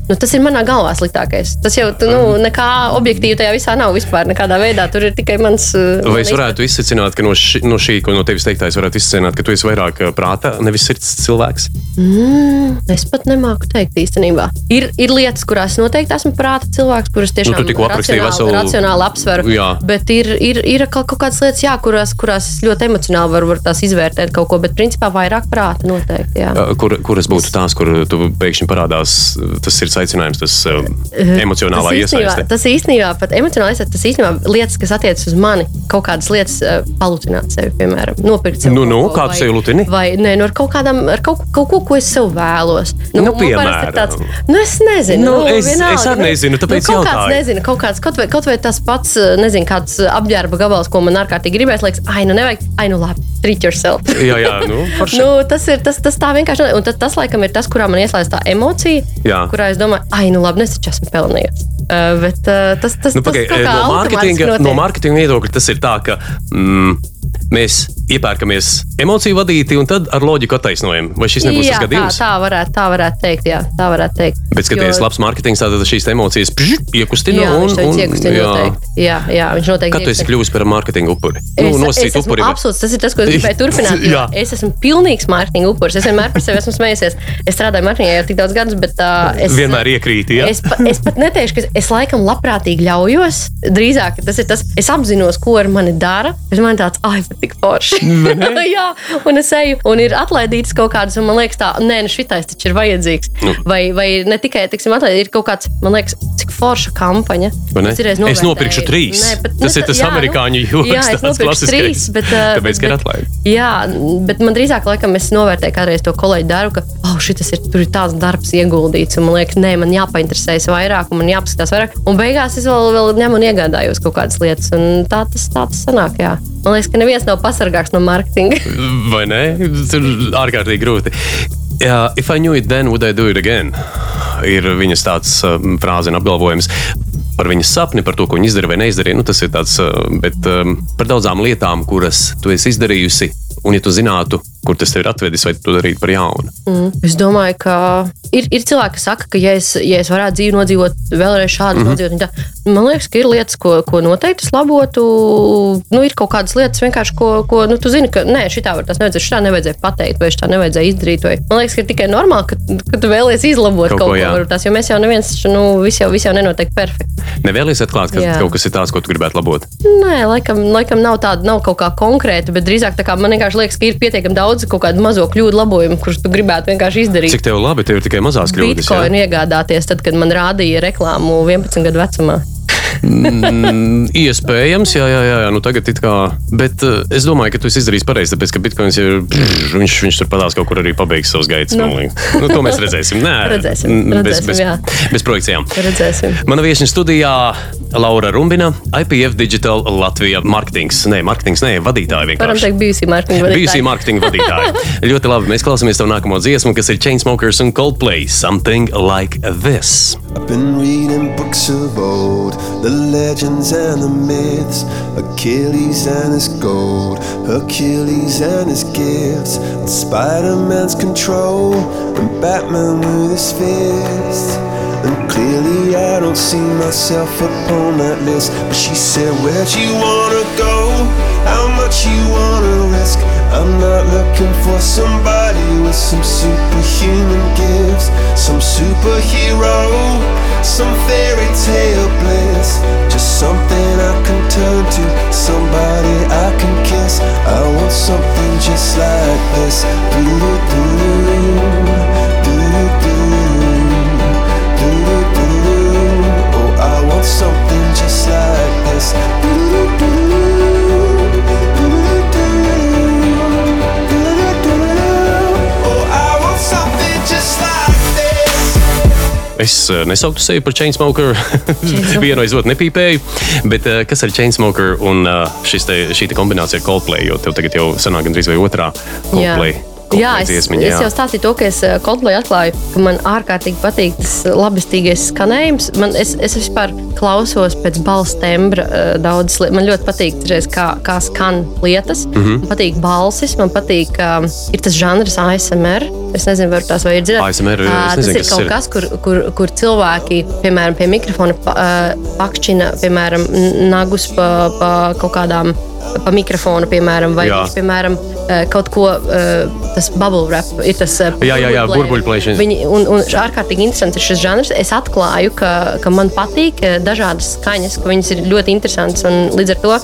Nu, tas ir manā galvā sliktākais. Tas jau tu, nu, nekā objektīvi tajā visā nav vispār. Nekādā veidā tur ir tikai mans. uh, Vai es varētu izsacināt, ka no, ši, no šī, ko no tevis teiktā, es varētu izsacināt, ka tu esi vairāk ā, prāta, nevis sirds cilvēks? Mm, es pat nemāku teikt īstenībā. Ir, ir lietas, kurās noteikti esmu prāta cilvēks, kuras tiešām Nu, tikko aprakstīji racionāli, veselu- racionāli apsveru. Jā. Bet ir, ir, ir atkal kaut kādas lietas, jā, kurās, kurās es ļoti emocionāli varu, varu tās izvērtēt kaut ko, bet principā vairāk prāta noteikti. Jā. Ā, Kur, kuras būtu tās, kur tu pēkšņi parādās tas sirds tas aicinājums, tas um, emocionālā tas iesaiste. tas īstenībā pat emocionāli iesaiste, tas īstenībā lietas, kas attiecas uz mani, kaut kādas lietas, uh, palutināt sevi, piemēram, nopirkt sev. Nu, nu, ko, kā tu vai- sevi lutini? Vai nē, nu, ar kaut kādām, ar kaut, kaut ko, ko es sev vēlos. Nu, ir piemēram. Tāds, nu, es nezinu. Nu, es- vienalga, es arī nu, nezinu, tāpēc nu, kaut kāds, jautāju. nezinu, kaut kāds, kaut vai, kaut vai tas pats, uh, nezinu, kāds apģērba gabals, ko man ārkārtīgi gribēs, liekas, ai, nu nevajag, ai, nu labi, treat yourself. Jā, jā, nu. Nu, tas ir tas, tas tā vienkārši. Un tas, tas, laikam, ir tas, kurā man ieslēdz tā emocija, Jā. kurā es domāju, ah, nu labi, nu, es taču esmu pelnījis. Uh, bet uh, tas, tas, Nu, tas pagai, kaut kā no, mārketinga, no mārketinga viedokļa tas ir tā, ka mm, mēs iepērkamies emociju vadīti un tad ar loģiku attaisnojam. Vai šis nebūs jā, tas tā, gadījums? tā, varētu, tā varētu teikt. Jā, tā varētu teikt. Bet skaties, Jo- labs mārketings tātad šīs emocijas pžš, iekustina Jā, un, un iekustina jā. noteikti. Jā, jā, viņš noteikti. Kad tu esi kļuvis par mārketinga upuri? Es, Nu, es nosacīt esmu upuri. absolūts, tas ir tas, ko es gribēju turpināt. Jā. Es esmu pilnīgs mārketinga upuris. Es vienmēr par sevi esmu smējies. Es strādāju mārketingā jau tik daudz gadus, bet uh, es Vienmēr iekrīti, jā? Es, pa, es pat neteikšu, ka es laikam labprātīgi ļaujos. Drīzāk tas ir tas, es apzinos, ko ar mani dara. Bet man tāds, ah, tik forši. Jā, un es eju, un ir atlaidītas kaut kādas, un man liekas, tā, nē, nu šitais taču ir vajadzīgs. Nu. Vai, vai ne tikai, teiksim, atlaidīt, ir kaut kāds, man liekas, cik forša kampaņa. Ne? Es nopirkšu trīs. bet, Tas ir tas jā, nu, amerikāņu joks, Jā, es nopirkšu trīs, bet, Tāpēc, ka ir atlaide. Jā, bet man drīzāk, laikam, es novērtēju kādreiz to kolēģi darbu, ka, oh, šis ir, tur ir tāds darbs ieguldīts, un man liekas, nē, man jāpainteresējas vairāk, un man jāpaskatās vairāk. Un beigās es vēl, vēl ņemu un iegādājos kaut kādas lietas, un tā tas, tā tas sanāk, jā. Man liekas, ka neviens nav pasargāts no mārketinga. Vai ne? Tas ir ārkārtīgi grūti. Yeah, if I knew it then, would I do it again? Ir viņas tāds um, frāze un apgalvojums. Par viņas sapni, par to, ko viņa izdarīja vai neizdarīja. Nu, tas ir tāds, uh, bet um, par daudzām lietām, kuras tu esi izdarījusi, un ja tu zinātu, kur tas tev ir atvedis, vai tu to darītu par jaunu. Mm. Es domāju, ka ir, ir cilvēki, kas saka, ka, ja es, ja es varētu dzīvi nodzīvot vēlreiz šādu mm. -hmm. nodzīvot, tā, man liekas, ka ir lietas, ko, ko noteikti labotu. Nu, ir kaut kādas lietas, ko, ko nu, tu zini, ka nē, šitā var tas nevajadzēja, šitā nevajadzēja pateikt, vai šitā nevajadzēja izdarīt. Vai. Man liekas, ka ir tikai normāli, ka, ka tu vēlies izlabot Kaut kaut, ko, ko, tās, jo mēs jau neviens, nu, viss jau, viss jau nenotiek perfekti. Nevēlies atklāt, ka Jā. kaut kas ir tāds, ko tu gribētu labot. Nē, laikam, laikam nav tāda, nav kaut kā konkrēta, bet drīzāk tā kā man vienkārši liekas, ka ir pietiekami daudz kaut kādu mazo kļūdu labojumu, kurus tu gribētu vienkārši izdarīt. Cik tev labi, tev ir tikai mazās kļūdas. jā? Bitcoin iegādāties, tad, kad man rādīja reklāmu 11 gadu vecumā. Mm, iespējams, jā, jā, jā, jā. Nu, tagad it kā. Bet uh, es domāju, ka tu esi izdarījis pareizi, tāpēc ka Bitcoins ir. Brr, viņš, viņš tur patās kaut kur arī pabeigs savus gaitas. Nu. Nu. To mēs redzēsim. Nē, Redzēsim, bez, redzēsim, bez, jā. bez projekcijām. Redzēsim. Mana viesiņa studijā Laura Rumbina, IPF Digital Latvija marketings. Nē, marketings, nē, vadītāja Varam vienkārši. teikt, bijusī mārketinga vadītāja. Bijusī mārketinga vadītāja. Ļoti labi. Mēs klausāmies tev nākamo dziesmu, kas ir Chainsmokers un Coldplay. Something like this. I've been reading books of old, the legends and the myths, Achilles and his gold, Hercules and his gifts, Spider Man's control, and Batman with his fists. And clearly, I don't see myself upon that list. But she said, Where'd you wanna go? You wanna risk? I'm not looking for somebody with some superhuman gifts, some superhero, some fairy tale bliss. Just something I can turn to, somebody I can kiss. I want something just like this. Do-do-do. Oh, I want something just like this. Es uh, nesauktu sevi par chainsmoker. Vienu aiz otru nepīpēju. Bet uh, kas ir chainsmoker un šis te, šī te kombinācija ar Coldplay? Jo tev tagad jau sanāk gandrīz vai otrā Coldplay. Jā, Coldplay es, dziesmiņa, es jau stāstīju to, ka es eh, Coldplay atklāju, ka man ārkārtīgi patīk tas labestīgais skanējums. Man, es, es vispār klausos pēc balss tembra eh, daudzas lietas. Man ļoti patīk, reiz, kā, kā skan lietas. Mm. -hmm. Man patīk balsis, man patīk, ka ir tas žanrs ASMR. Es nezinu, vai tās vai ir dzirdēts. ASMR, Ā, tas nezinu, ir kas kaut ir. kas, kur, kur, kur cilvēki, piemēram, pie mikrofona ā, pakšķina, piemēram, nagus pa, pa kaut kādām. Pa mikrofonu, piemēram, vai viņš, piemēram, kaut ko, tas bubble wrap, ir tas Jā, jā, jā, burbuļplēšana. Viņi, un, un ārkārtīgi interesants ir šis žanrs. Es atklāju, ka, ka man patīk dažādas skaņas, ka viņas ir ļoti interesantas. un Līdz ar to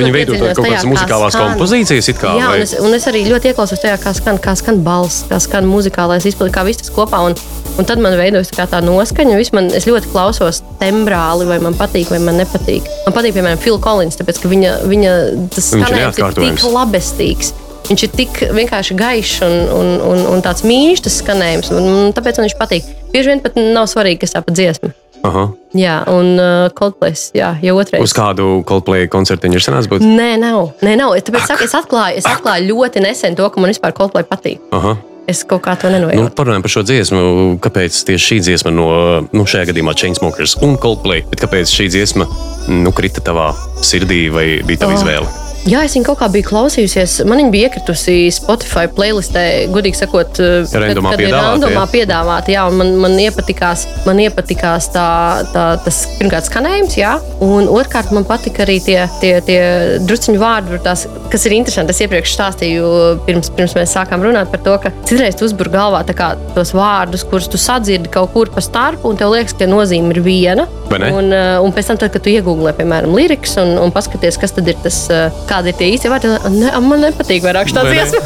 viņi veido kaut kādas kā muzikālās kompozīcijas, it kā, Jā, vai? un es, un es arī ļoti ieklausos tajā, kā skan, kā skan balss, kā skan muzikālais izpildi, kā viss tas kopā. Un, un tad man veidojas tā, tā noskaņa. Man, es ļoti klausos tembrāli, vai man patīk, vai man nepatīk. Man patīk, piemēram, Phil Collins, tāpēc ka viņa, viņa tas Viņš skanējums ir tik labestīgs. Viņš ir tik vienkārši gaišs un, un, un, un tāds mīļš, tas skanējums. Un, un tāpēc man viņš patīk. Bieži vien pat nav svarīgi, kas tā pa dziesma. Aha. Jā, un uh, Coldplay, jā, jau otrais. Uz kādu Coldplay koncertu viņi ir sanācis būt? Nē, nav. Nē, nav. Tāpēc saku, es, atklāju, es atklāju ļoti nesen to, ka man vispār Coldplay patīk. Aha. Es kaut kā to Nu, nenojautu. parunājot par šo dziesmu, kāpēc tieši šī dziesma no, nu, šajā gadījumā Chainsmokers un Coldplay, bet kāpēc šī dziesma nu, krita tavā sirdī vai bija tava Oh. izvēle? Jā, es viņu kaut kā biju klausījusies. Man viņa bija iekritusi Spotify playlistē, gudīgi sakot, eh, Randomā piedāvāta, piedāvāta. Jā, un man, man iepatikās, man iepatikās tā, tā, tas pirmkārt skanējums, jā, un otrkārt man patika arī tie, tie, tie drusciņu vārdi, tās, kas ir interesanti. Es iepriekš stāstīju, pirms, pirms mēs sākām runāt par to, ka citreiz tu uzbūr galvā kā tos vārdus, kurus tu sadzirdi kaut kur pa starpu, un tev liekas, ka nozīme ir viena. Un, eh, un pēc tam, tad, kad tu iegūlē, piemēram, lirikas un, un paskaties, kas tad ir tas, kādi ir tie īstie vārdi, ne, man nepatīk vairāk ne? dziesma.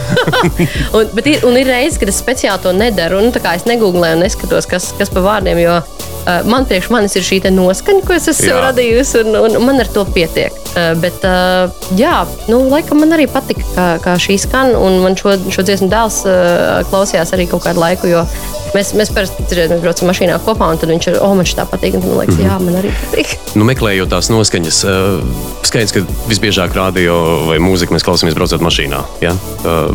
un, bet ir, un ir reizes, kad es speciāli to nedaru, un es negūlēju un neskatos, kas, kas pa vārdiem, jo man priekš manis ir šī noskaņa, ko es esmu Jā. radījusi, un, un man ar to pietiek. Uh, bet, uh, jā, nu, laikam man arī patika, kā, kā šī skan, un man šo, šo dziesmu dēls klausījās arī kaut kādu laiku, mēs, mēs parasti braucam mašīnā kopā, un tad viņš ir, oh, man šī tā patīk, man liekas, jā, man arī patīk. Nu, meklējot tās noskaņas, skaidrs, ka visbiežāk radio vai mūziku mēs klausāmies braucot mašīnā. Ja?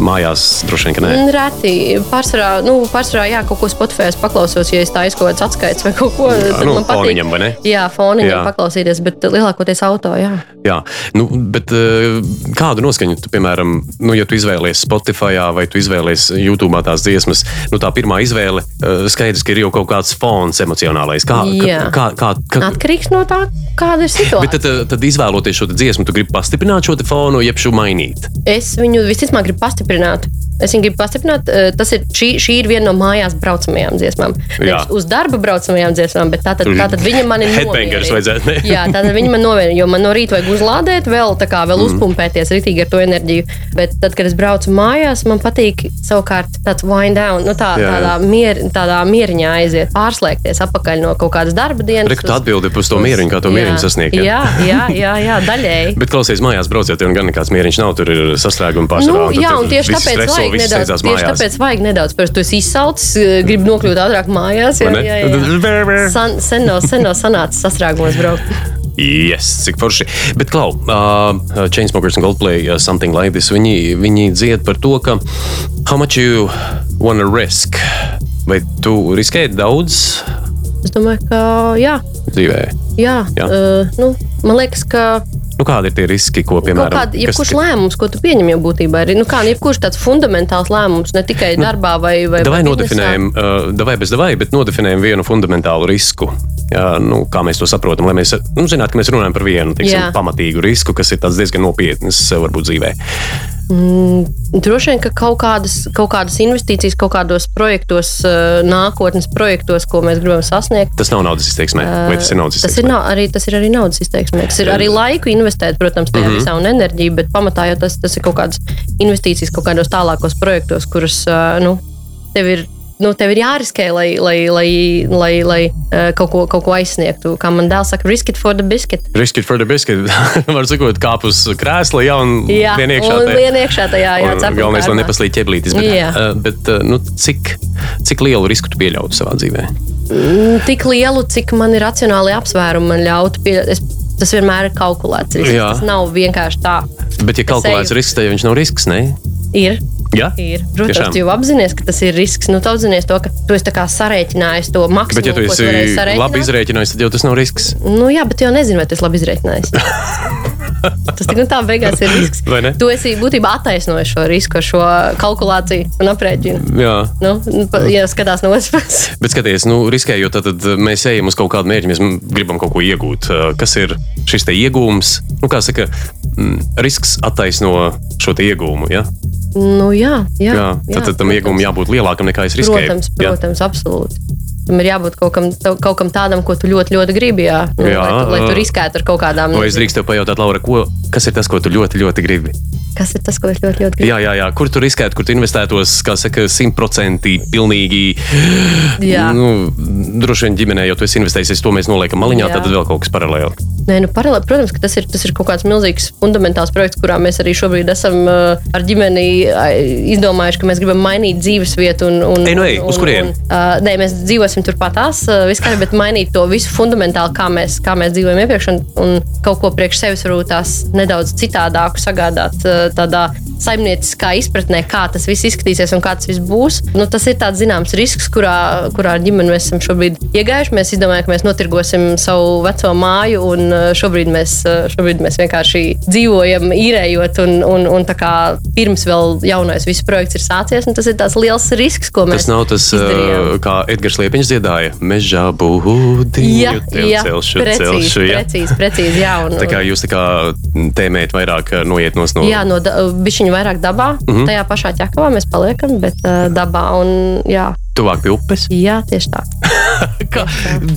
Mājās droši vien, ka nē. Mm, Reti. Pārsvarā, nu, pārsvarā, jā, kaut ko Spotify paklausos, ja es tā izkoju kāds atskaits vai kaut ko Jā, tad nu, man patīk. foniņam? Jā, foniņam Jā. paklausīties, bet lielākoties auto, jā. Jā, nu, bet uh, kādu noskaņu tu, piemēram, nu, ja tu izvēlējies Spotify vai tu izvēlējies YouTube tās dziesmas, nu, tā pirmā izvēle uh, skaidrs, ka ir jau kaut kāds fons emocionālais. Kā, Jā. kā, kā, kā, Atkarīgs no tā, kāda ir situācija. Bet tad, uh, tad izvēloties šo dziesmu, tu gribi pastiprināt šo fonu, jeb šo mainīt. Es viņu visticamāk gribu pastiprināt. Es viņu gribu pastiprināt. eh, Tas ir, šī, šī ir viena no mājās braucamajām dziesmām. Jā. Nevis uz darba braucamajām dziesmām, bet tā tad, Tur tā tad viņa man ir headbangers vajadzētu? Jā, tā tad viņa man novērina, jo man no rīta vajag uzlādēt, vēl, kā, Mm. vēl uzpumpēties rītīgi ar to enerģiju. Bet tad, kad es braucu mājās, man patīk savukārt tāds wind down, nu, tā, Jā, jā. tādā, mier, tādā mieriņā aiziet, pārslēgties atpakaļ no kaut kādas darba dienas. Reku tu atbildi uz to mieriņu, kā to mieriņu sasniegt, jā? Jā, jā, jā, jā daļēji. Bet klausies, mājās brauciet, un gan nekāds mieriņš nav. Tur ir sastrēguma Nu, un tad jā, tur un tieši tāpēc streso, visi nedaudz, steidzās mājās. tāpēc vajag nedaudz. Pirms tu esi izsalcis, eh, gribi nokļūt ātrāk mājās. Jā, jā, jā. San, sen nav, sen nav sanācis sastrēgumos braukt. Yes, cik forši. Bet, Klau, uh, Chainsmokers un Goldplay, uh, something like this, viņi, viņi dzied par to, ka how much you wanna risk? Vai tu riskēji daudz Es domāju, ka jā. dzīvē? Jā, Jā. uh, nu, man liekas, ka Nu, kādi ir tie riski, ko, kaut piemēram, kāda, jebkurš kas- lēmums, ko tu pieņem, jau būtībā ir nu, kā, nu, jebkurš tāds fundamentāls lēmums, ne tikai darbā vai, vai, Davai vai nodefinējam, uh, davai bez davai, bet nodefinējam vienu fundamentālu risku. Jā, nu, kā mēs to saprotam, lai mēs nu, zinātu, ka mēs runājam par vienu teiksim, Jā. pamatīgu risku, kas ir diezgan nopietns varbūt dzīvē. Droši vien, ka kaut kādas, kaut kādas investīcijas, kaut kādos projektos, eh, nākotnes projektos, ko mēs gribam sasniegt. Tas nav naudas izteiksmē, vai tas ir naudas Tas ir, izteiksmē? nav, arī, tas ir arī naudas izteiksme. Tas ir arī laiku investēt, protams, tajā mm. -hmm. visā un enerģiju, bet pamatā jau tas, tas ir kaut kādas investīcijas kaut kādos tālākos projektos, kurus uh, nu, tev ir. Nu, tev ir jāriskē, lai, lai, lai, lai, lai uh, kaut, ko, kaut ko aizsniegtu. Kā man dēls saka, risk it for the biscuit. Risk it for the biscuit. Var sakot, kāp uz krēsla, ja un Jā, vien iekšā. te- vien iekšā tajā, jā, Un cepuma Galvenais, lai nepaslīd ķeblītis. Bet, Jā. uh, bet uh, nu, cik, cik lielu risku tu pieļautu savā dzīvē? Tik lielu, cik man ir racionāli apsvērumi, man ļautu pieļaut. Tas vienmēr ir kalkulēts. risks. Jā. Tas nav vienkārši tā. Bet, ja kalkulēts risks, tad viņš nav risks, ne? Ir. Jā, Ir. Protams, Tiešām? tu jau apzinājies, ka tas ir risks. Nu, tu apzinājies to, ka tu esi sarēķinājis to maksimumu. Bet, ja tu esi sarēķināt. labi izrēķinājis, tad jau tas nav risks. Nu, jā, bet tu jau nezini, vai tas ir labi izrēķinājis. tas tik un tā beigās ir risks. Tu esi būtībā attaisnojis šo risku, šo kalkulāciju un aprēķinu. Jā. Nu, nu, ja skatās no otras puses. Bet skaties, nu, riskējot, tad, mēs ejam uz kaut kādu mērķi, mēs gribam kaut ko iegūt. Kas ir šis iegūms? Nu, kā saka, risks attaisno šo iegūmu. Ja? Nu, jā, jā, Jā, tad, tad tam iegūmam jābūt lielākam nekā es riskēju. Protams, Jā. protams, absolūti. Tam ir jābūt kaut kam, kaut kam tādam, ko tu ļoti, ļoti gribi. Jā, nu, Jā, lai, tu, lai tu riskētu ar kaut kādām Vai es drīkstu pajautāt, Laura, ko, kas ir tas, ko tu ļoti, ļoti gribi? kas ir tas, ko es ļoti, ļoti gribu. Jā, jā, jā. Kur tu riskētu, kur tu investētos, kā saka, simtprocentīgi, pilnīgi. Jā. Nu, droši vien ģimenē jau tu esi investējis, to mēs noliekam maliņā, Jā. tad vēl kaut kas paralēli. Nē, nu, paralēli, protams, ka tas ir, tas ir kaut kāds milzīgs, fundamentāls projekts, kurā mēs arī šobrīd esam uh, ar ģimeni izdomājuši, ka mēs gribam mainīt dzīves vietu. Un, un, Ej, nu un- uz kurieni? un, Uh, nē, mēs dzīvosim turpat tās, uh, vispār, bet mainīt to visu fundamentāli, kā mēs, kā mēs dzīvojam iepriekš, un, un kaut ko priekš sevis varbūt tās nedaudz citādāku sagādāt uh, tādā saimnieciskā izpratnē, kā tas viss izskatīsies un kā tas viss būs. Nu, tas ir tāds zināms risks, kurā, kurā ar ģimeni mēs esam šobrīd iegājuši. Mēs izdomājām, ka mēs notirgosim savu veco māju, un uh, šobrīd mēs, uh, šobrīd mēs vienkārši dzīvojam, īrējot, un, un, un tā kā pirms vēl jaunais viss projekts ir sācies, un tas ir tāds liels risks, ko mēs Tas nav tas, izdarījām. uh, kā Edgars Liepiņš dziedāja, mežā būdiņu, Jā, jā, celšu, precīzi, celšu. jā. precīzi, precīzi, jā. Un, Tā kā jūs tā kā tēmējat vairāk noiet no. Jā, no bišķiņa vairāk dabā. Mm. -hmm. Tajā pašā ķekavā mēs paliekam, bet uh, dabā un jā. Tuvāk pie upes. Jā, tieši tā. Kā,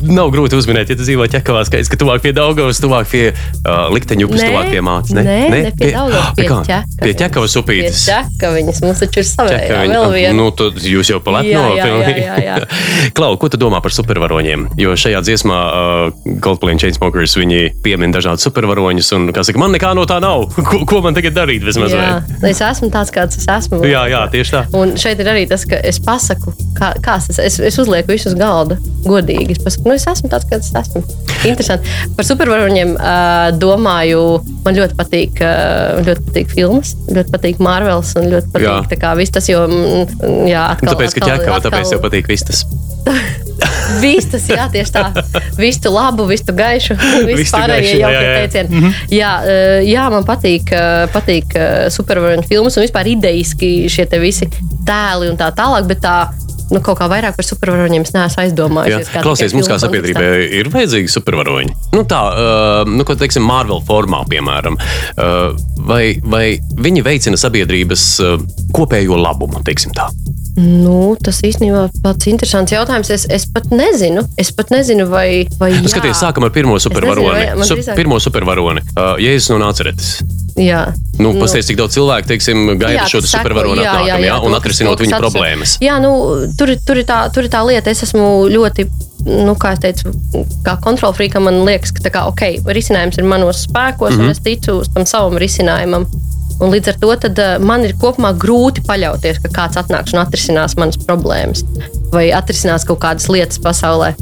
nav grūti uzminēt, ja tu dzīvo ķekavā, skaidrs, ka tuvāk pie Daugavas, tuvāk pie uh, likteņu upes, Nē, tuvāk pie mācas. Nē, ne, ne pie Daugavas, pie kā? ķekaviņas. Pie ķekavas upītes. Pie ķekaviņas. Mums taču ir savējā vēl viena. Nu, tad jūs jau palepno. Jā, jā, jā, jā, jā. Klau, ko tu domā par supervaroņiem? Jo šajā dziesmā uh, Coldplay un Chainsmokers viņi piemin dažādus supervaroņus, un, kā saka, man nekā no tā nav. Ko, ko man tagad darīt vismaz? Jā, vai? es esmu tāds, kāds es esmu. jā, jā, tieši tā. Un šeit ir arī tas, ka es pasaku, kā, kāds tas es, es uzlieku visu uz galda. Godīgi. Es pasaku, nu, es esmu tāds, kāds es esmu. Interesanti. Par supervaroņiem uh, domāju, man ļoti patīk, uh, ļoti patīk filmas, ļoti patīk Marvels un ļoti patīk Jā. tā kā viss tas, jo, mm, jā, Un atkal. tāpēc, ka atkal- ķekava, tāpēc atkal- tev patīk viss tas. Viss tas, jā, tieši tā. Visu tu labu, visu tu gaišu, visu pārējie jā, jaukie jā, jā. teicieni. Jā, jā, man patīk, patīk supervaroņu filmas un vispār idejiski šie visi tēli un tā tālāk, bet tā. Nu, kaut kā vairāk par supervaroņiem es neesmu aizdomājies. Klausies, mums kā sabiedrībai ir vajadzīgi supervaroņi. Nu, tā, uh, nu, ko teiksim, Marvel formā, piemēram. Uh, vai, vai viņi veicina sabiedrības uh, kopējo labumu, teiksim tā? Nu, tas īstenībā ir pats interesants jautājums. Es, es pat nezinu, es pat nezinu vai. vai Nu, skaties, sākam ar pirmo supervaroni. vai- man Su, drīzāk- pirmo supervaroni. Uh, Jēzus no Nāceretes. Jā. Nu, nu. Pastāstiet, cik daudz cilvēku, teiksim, gaida Jā, šo seko, supervaroni jā, jā, jā, un atrisinot viņu atrisināt. problēmas. Jā, nu, tur, tur, ir tā, tur ir tā lieta, es esmu ļoti. Nu, kā jau teicu, kā kontrolfrīkam, man liekas, ka kā, okay, risinājums ir manos spēkos, mm Mhm. -hmm. un es ticu tam savam risinājumam. Un līdz ar to tad, uh, man ir kopumā grūti paļauties, ka kāds atnāks un atrisinās manas problēmas vai atrisinās kaut kādas lietas pasaulē.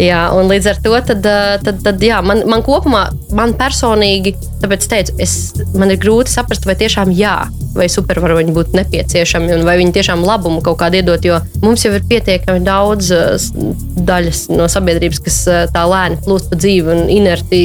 Jā, un līdz ar to tad, tad, tad, jā, man, man kopumā, man personīgi, tāpēc teicu, es, man ir grūti saprast, vai tiešām jā, vai supervaroņi būtu nepieciešami un vai viņi tiešām labumu kaut kādu iedot. Jo mums jau ir pietiekami daudz daļas no sabiedrības, kas tā lēni plūst pa dzīvi un inerti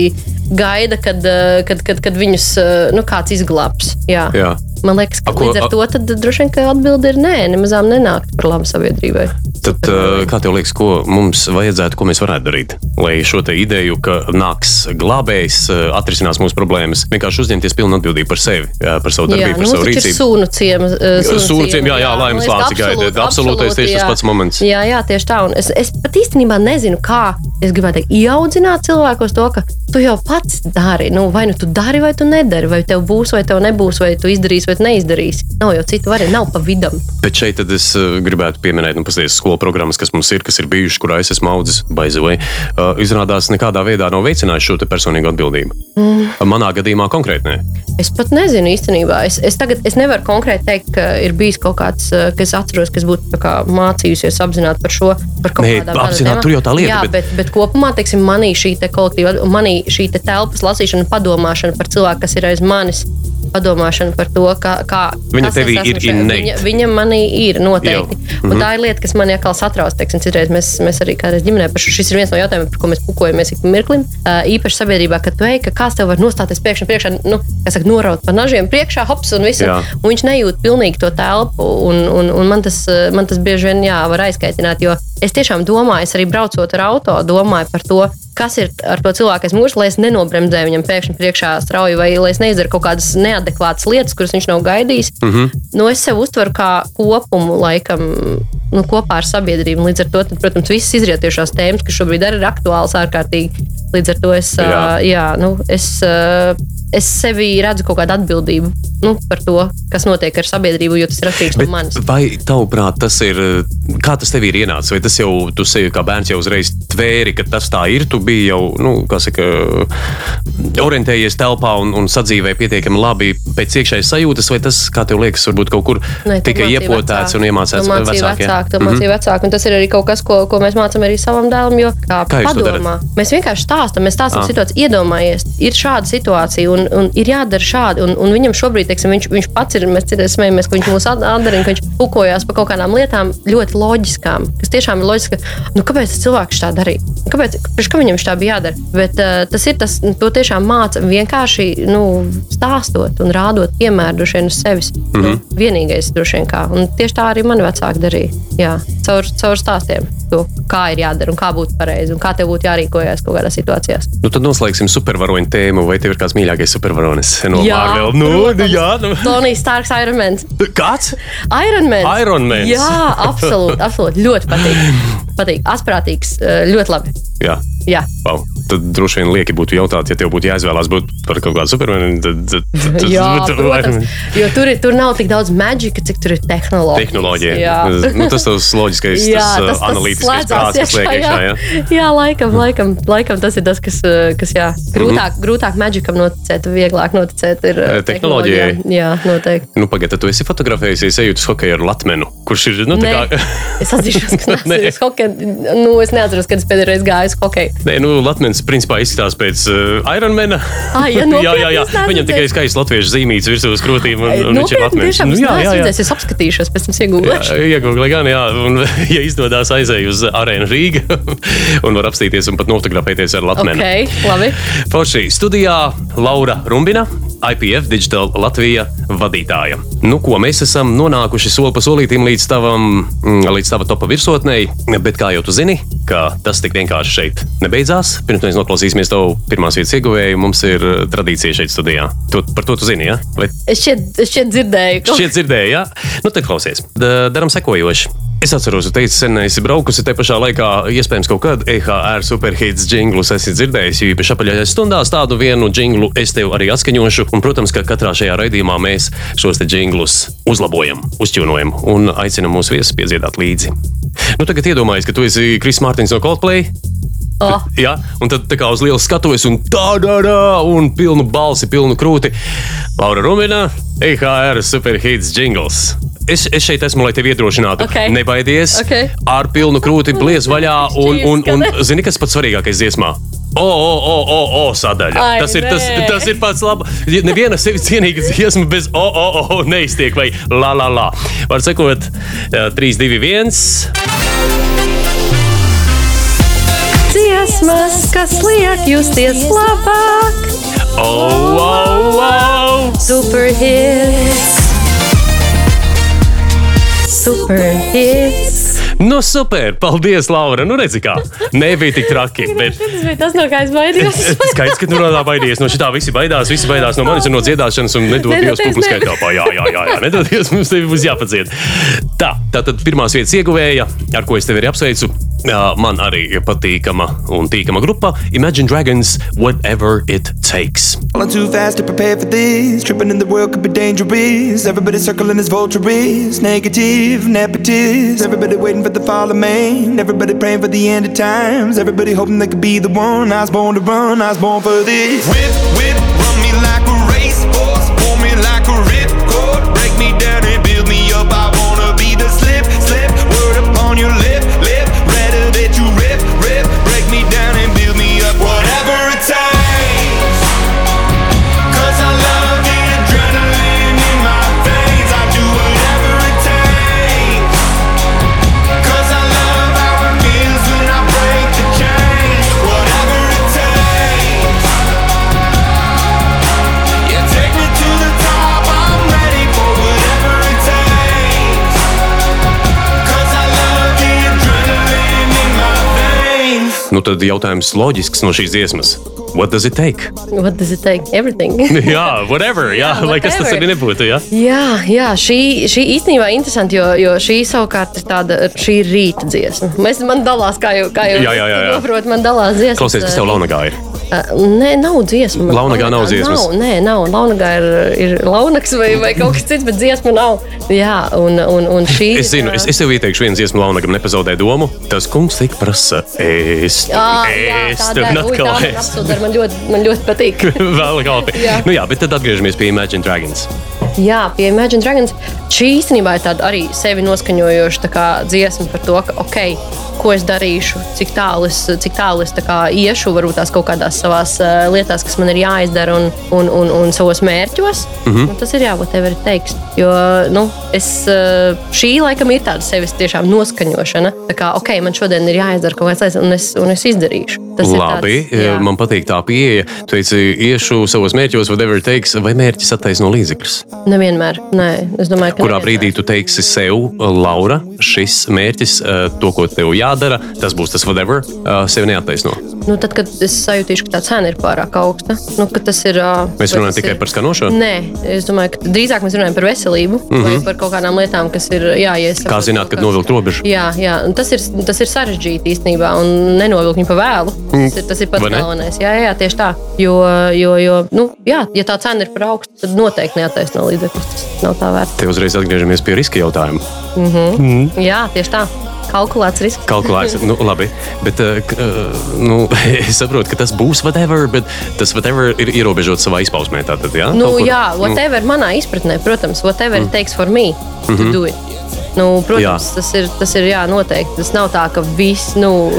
gaida, kad, kad, kad, kad viņus nu, kāds izglābs. Jā. Jā. Man liekas, ka A, ko- līdz ar to tad droši vien atbilde ir nē, nemazām nenākt par labu sabiedrībai. Tad, uh, kā tev liekas, ko mums vajadzētu, ko mēs varētu darīt? Lai šo te ideju, ka nāks glābējs, uh, atrisinās mūsu problēmas, vienkārši uzņemties pilnu atbildību par sevi, jā, par savu Jā, darbību, nu, par savu taču ir rīcību. sunu ciems. uh, Sunu ciemi, jā, jā, man laimes liekas, lāci gaida. Absolūtais tieši tas jā. pats moments. Jā, jā, tieši tā. Un es, es pat īstenībā nezinu, kā es gribētu teikt, ieaudzināt cilvēkos to, ka tu jau pats dari. Nu, vai nu tu dari, vai tu nedari, vai tev būs, vai tev nebūs, vai tu izdarīsi, vai neizdarīsi. Nav jau citu variantu, nav pa vidam. Bet šeit es uh, gribētu pieminēt, nu, pasties, skolu programmas, kas mums ir, kas ir bijušas, kurā es esmu audzis, baizvei. Uh, izrādās, nekādā veidā nav veicinājuši šo personīgo atbildību. Mm. Manā gadījumā konkrēti nē. Es pat nezinu īstenībā. Es, es tagad es nevaru konkrēti teikt, ka ir bijis kaut kāds, eh, kas atceros, kas būtu mācījusies apzināti par šo. Par Nē, apzināti, tur jau tā lieta, Jā, bet- bet, bet, bet kopumā, teiksim, manī šī te kolektīva, manī šī te telpas lasīšana, padomāšana par cilvēku, kas ir aiz manis. Padomāšana par to, kā, kā Viņa kas esmu ir innate. Viņa, viņa manī ir noteikti. Jau. Un tā ir lieta, kas man atkal satrauc. Teiksim, citreiz mēs, mēs arī kādreiz ģimenē par šo. Šis ir viens no jautājumiem, par ko mēs pukojamies ik pa mirklim. Uh, īpaši sabiedrībā, kad tu ej, ka kāds tev var nostāties priekšā, priekšā nu, kā saka, noraut pa nažiem priekšā, hops un viss. Un viņš nejūt pilnīgi to telpu. Un, un, un man, tas, man tas bieži vien jā, var aizkaitināt. Jo es tiešām domāju, es arī braucot ar auto, domāju par to, kas ir ar to cilvēku aiz muguras, lai es nenobremzēju viņam pēkšņi priekšā strauji, vai lai es neizdaru kaut kādas neadekvātas lietas, kuras viņš nav gaidījis. Mm. -hmm. nu, es sev uztveru kā kopumu, laikam, nu, kopā ar sabiedrību. Līdz ar to, tad, protams, visas izrietošās tēmas, kas šobrīd ir aktuālas ārkārtīgi. Līdz ar to es, Jā. jā. Jā, nu, es, ā, es sevi redzu kaut kādu atbildību nu, par to, kas notiek ar sabiedrību, jo tas ir atkarīgs no manis. vai tavuprāt, tas ir. Kā tas tev ir ienācis? Vai tas jau, tu sevi kā bērns jau uzreiz tvēri, ka tas tā ir? Tu biji jau, nu, kā saka, orientējies telpā un, un sadzīvēji pietiekami labi pēc iekšējas sajūtas, vai tas, kā tev liekas, varbūt kaut kur Nē, to tika mācīja iepotēts vecāki. un iemācīts mācīja vecākiem? vecāki, to mācīja vecāki. Un tas ir arī kaut kas, ko, ko mēs mācām arī savam dēlam. Jo, kā, Kā padomā, mēs vienkārši stāstām, mēs stāstām Ah. situāciju, iedomājies, ir šāda situācija un, un ir jādara šādi. Un, un viņam šobrīd, teiksim, viņš, viņš pats ir, mēs citreiz smējamies, ka viņš mūs atdarina, ka viņš pukojās par kaut kādām lietām ļoti loģiskām, kas tiešām ir loģiski. Nu, kāpēc cilvēks tā darīja? Kāpēc, kā viņam tā bija jādara? Bet uh, tas ir tas, to tiešām māca vienkārši nu, stāstot un rādot piemēru droši vien uz sevis. Mm -hmm. nu, vienīgais, droši vien kā. Un tieši tā arī mani vecāki darīja. Jā, caur, caur stāstiem. To, kā ir jādara un kā būtu pareizi un kā tev būtu jārīkojas kaut kādās situācijās. Nu, tad noslēgsim supervaroņu tēmu. Vai tev ir kāds mīļākais supervaronis no Marvel? Nu, nu, jā, nu. Tonijs Starks, Iron Man. Kāds? Iron Man. Iron Mans. Jā, absolūti, absolūti. Ļoti patīk. Patīk. Asprātīgs, eh, ļoti labi. Jā. Jā. Wow. Tad droši vien lieki būtu jautāt, ja tev būtu jāizvēlās būt par kaut kādu supermenu. Tad, tad, tad, Jā, tad- protams, jo tur, ir, tur nav tik daudz maģika, cik tur ir tehnoloģija. Tehnoloģija. Jā. Nu, tas tavs loģiskais, Jā, tas, tas, tas analītiskais prāts, kas liek iekšā. Jā. jā, laikam, laikam, laikam tas ir tas, kas, eh, kas jā, grūtāk, grūtāk maģikam noticēt, vieglāk noticēt ir Mhm. Eh, tehnoloģijai. tehnoloģijām. Jā, noteikti. Nu, Pagaidiet, tad tu esi fotografējies, ejot uz hokeju ar Latmenu, kurš ir. Nu, tā kā, es atzīšos, ka neesmu uz hokeju. Nu, es neatceros, kad es pēdējo reizi gāju uz hokeju. Nē, nu, Latvijas principā izskatās pēc uh, Ironmana. Ah, ja, jā, jā, jā. Viņam tikai skaists latviešu zīmīts virsū uz krūtīm. Un, un viņš ir Latvijas. tiešām, Nu, jā, jā, jā. es apskatīšos, pēc tam iegūlēšu. Iegūli gan, jā, un, ja izdodas aizēju uz arēnu Rīgā un var apstīties un pat nofotografēties ar Latviju. Ok, labi. Forši studijā Laura Rumbina, IPF Digital Latvija vadītāja. Nu, ko mēs esam nonākuši soli pa solītam līdz tavam, mm, līdz tava topa virsotnei, bet kā jau tu zini, ka tas tik vienkārši šeit nebeidzās. Pirms mēs noklausīsimies tavu pirmās vietas ieguvēju, mums ir eh, tradīcija šeit studijā. Tu, par to tu zini, ja? Vai Es šķiet, es šķiet dzirdēju, Šķiet, dzirdēju, jā. Nu, tad klausies. Da- Daram sekojoši. Es atceros, ka teicu, sen esi braukusi te pašā laikā, iespējams, kaut kad EHR superhits jinglus esi dzirdējis. Jo īpaši apaļajās stundās tādu vienu jinglu es tev arī atskaņošu. Un, protams, ka katrā šajā raidījumā mēs šos te jinglus uzlabojam, uzķūnojam un aicinam mūsu viesus piedziedāt līdzi. Nu, tagad iedomājieties, ka tu esi Kris Mārtiņš no Coldplay. oh, Jā, un tad tā kā uz lielas skatuves, un tādā veidā, un pilnu balsi, pilnu krūti. Laura Rumina, EHR superhits jingles. Es, es šeit esmu, lai tevi iedrošinātu. Ok. Nebaidies, Ok. ar pilnu krūti bliez vaļā, un, un, un zini, kas pats svarīgākais dziesmā? O, o, o, o, o sadaļa. Ai, tas, ir, tas, nē. tas ir pats labs. Neviena sevi cienīga dziesma bez o, o, o, neiztiek vai la, la, la. Var sakot, 3, 2, 1. dziesmas, kas liek justies labāk. Oh, oh, oh! Superhits. Superhits. Nu, super! Paldies, Laura! Nu, redzi, kā. Nebija tik traki. Bet... Tas bija tas, no kā es baidījos. Skaidrs, ka tu no tā baidies. No šitā visi baidās. Visi baidās no manis un no dziedāšanas. Un nedod Nē, Dievs nē, publiskai nē. telpā. Jā, jā, jā. jā. Nedod Dievs, mums tevi būs jāpadzied. Tā, tātad pirmās vietas ieguvēja, ar ko es tevi arī apsveicu. Man arī ir patīkama un tīkama grupa Imagine Dragons, whatever it takes. Falling too fast to prepare for this. Tripping in the world could be dangerous. Everybody circling as vultures. Negative, nepotist. Everybody waiting for the fall of man. Everybody praying for the end of times. Everybody hoping they could be the one. I was born to run. I was born for this. Whip, Nu, tad jautājums loģisks no šīs dziesmas. What does it take? What does it take? Everything. jā, whatever. Jā, Jā, lai kas tas whatever. arī nebūtu. Jā. Jā, jā šī, šī īstenībā ir interesanti, jo, jo šī savukārt ir tāda šī rīta dziesma. Mēs, man dalās, kā jau, kā jau Jā, jā, jā, jā. saprot, man dalās dziesmas. Klausies, kas tev launagā ir? Nē, nav dziesma. Man Launagā nav dziesmas? Nav, nē, nav. Launagā ir, ir launaks vai, vai kaut kas cits, bet dziesma nav. Jā, un, un, un šī. Es zinu, es, es tev ieteikšu vienu dziesmu, Launagam nepazaudē domu. Tas kungs tik prasa, dara. Ui, atkal tā man ļoti, patīk. Vēl kāpi. Jā. Nu jā, bet tad atgriežamies pie Imagine Dragons. Jā, pie Imagine Dragons šī īstenībā ir tāda arī sevi noskaņojoša tā kā dziesma par to, ka, ok, ko es darīšu, cik tālu es, cik tālu es tā kā iešu, varbūt tās kaut kādās savās uh, lietās, kas man ir jāizdara un, un, un, un savos mērķos. Mm. -hmm. nu, tas ir jā, whatever it takes. Jo nu, es, uh, šī laikam ir tāda sevis tiešām noskaņošana. Tā kā, ok, man šodien ir jāizdara kaut kas tāds, un es, un es izdarīšu. Tas Labi, tāds, jā. man patīk tā pieeja. Tu teici, iešu savos mērķos, whatever takes, vai mērķis attaisno līdzekļus. Nevienmēr. Nē, es domāju, ka Kurā nevienmēr. brīdī tu teiksi sev, Laura, šis mērķis, eh, to, ko tev jādara, tas būs tas whatever, eh, sevi neattaisno. Nu, tad, kad es sajūtīšu, ka tā cena ir pārāk augsta, nu, tas ir. Mēs runājam tikai ir- par skanošanu. Nē, es domāju, ka drīzāk mēs runājam par veselību mm -hmm. vai par kaut kādām lietām, kas ir jāies. Mhm. Kā zināt, kad novilkt robežu? Jā, jā tas, ir, tas ir sarežģīti īstenībā, un nenovilkt viņu pa vēlu. Tas ir, tas ir pats galvenais. Jā, jā, tieši tā. Jo, jo, jo nu, jā, ja tā cena ir par augstu, tad noteikti neattaisno līdzekļus. Tas nav tā vērts. Te uzreiz atgriežamies pie riska jautājuma. Jā, tieši tā. Kalkulēts risks. Kalkulēts, nu, labi. Bet eh, nu, es saprotu, ka tas būs whatever, bet tas whatever ir ierobežots savā izpausmē. Tātad, jā, Nu, Kaut jā, whatever mm. manā izpratnē, protams, whatever mm. it takes for me to mm -hmm. do it. Nu, protams, Jā. tas ir, tas ir jā, noteikti. Tas nav tā, ka viss, nu,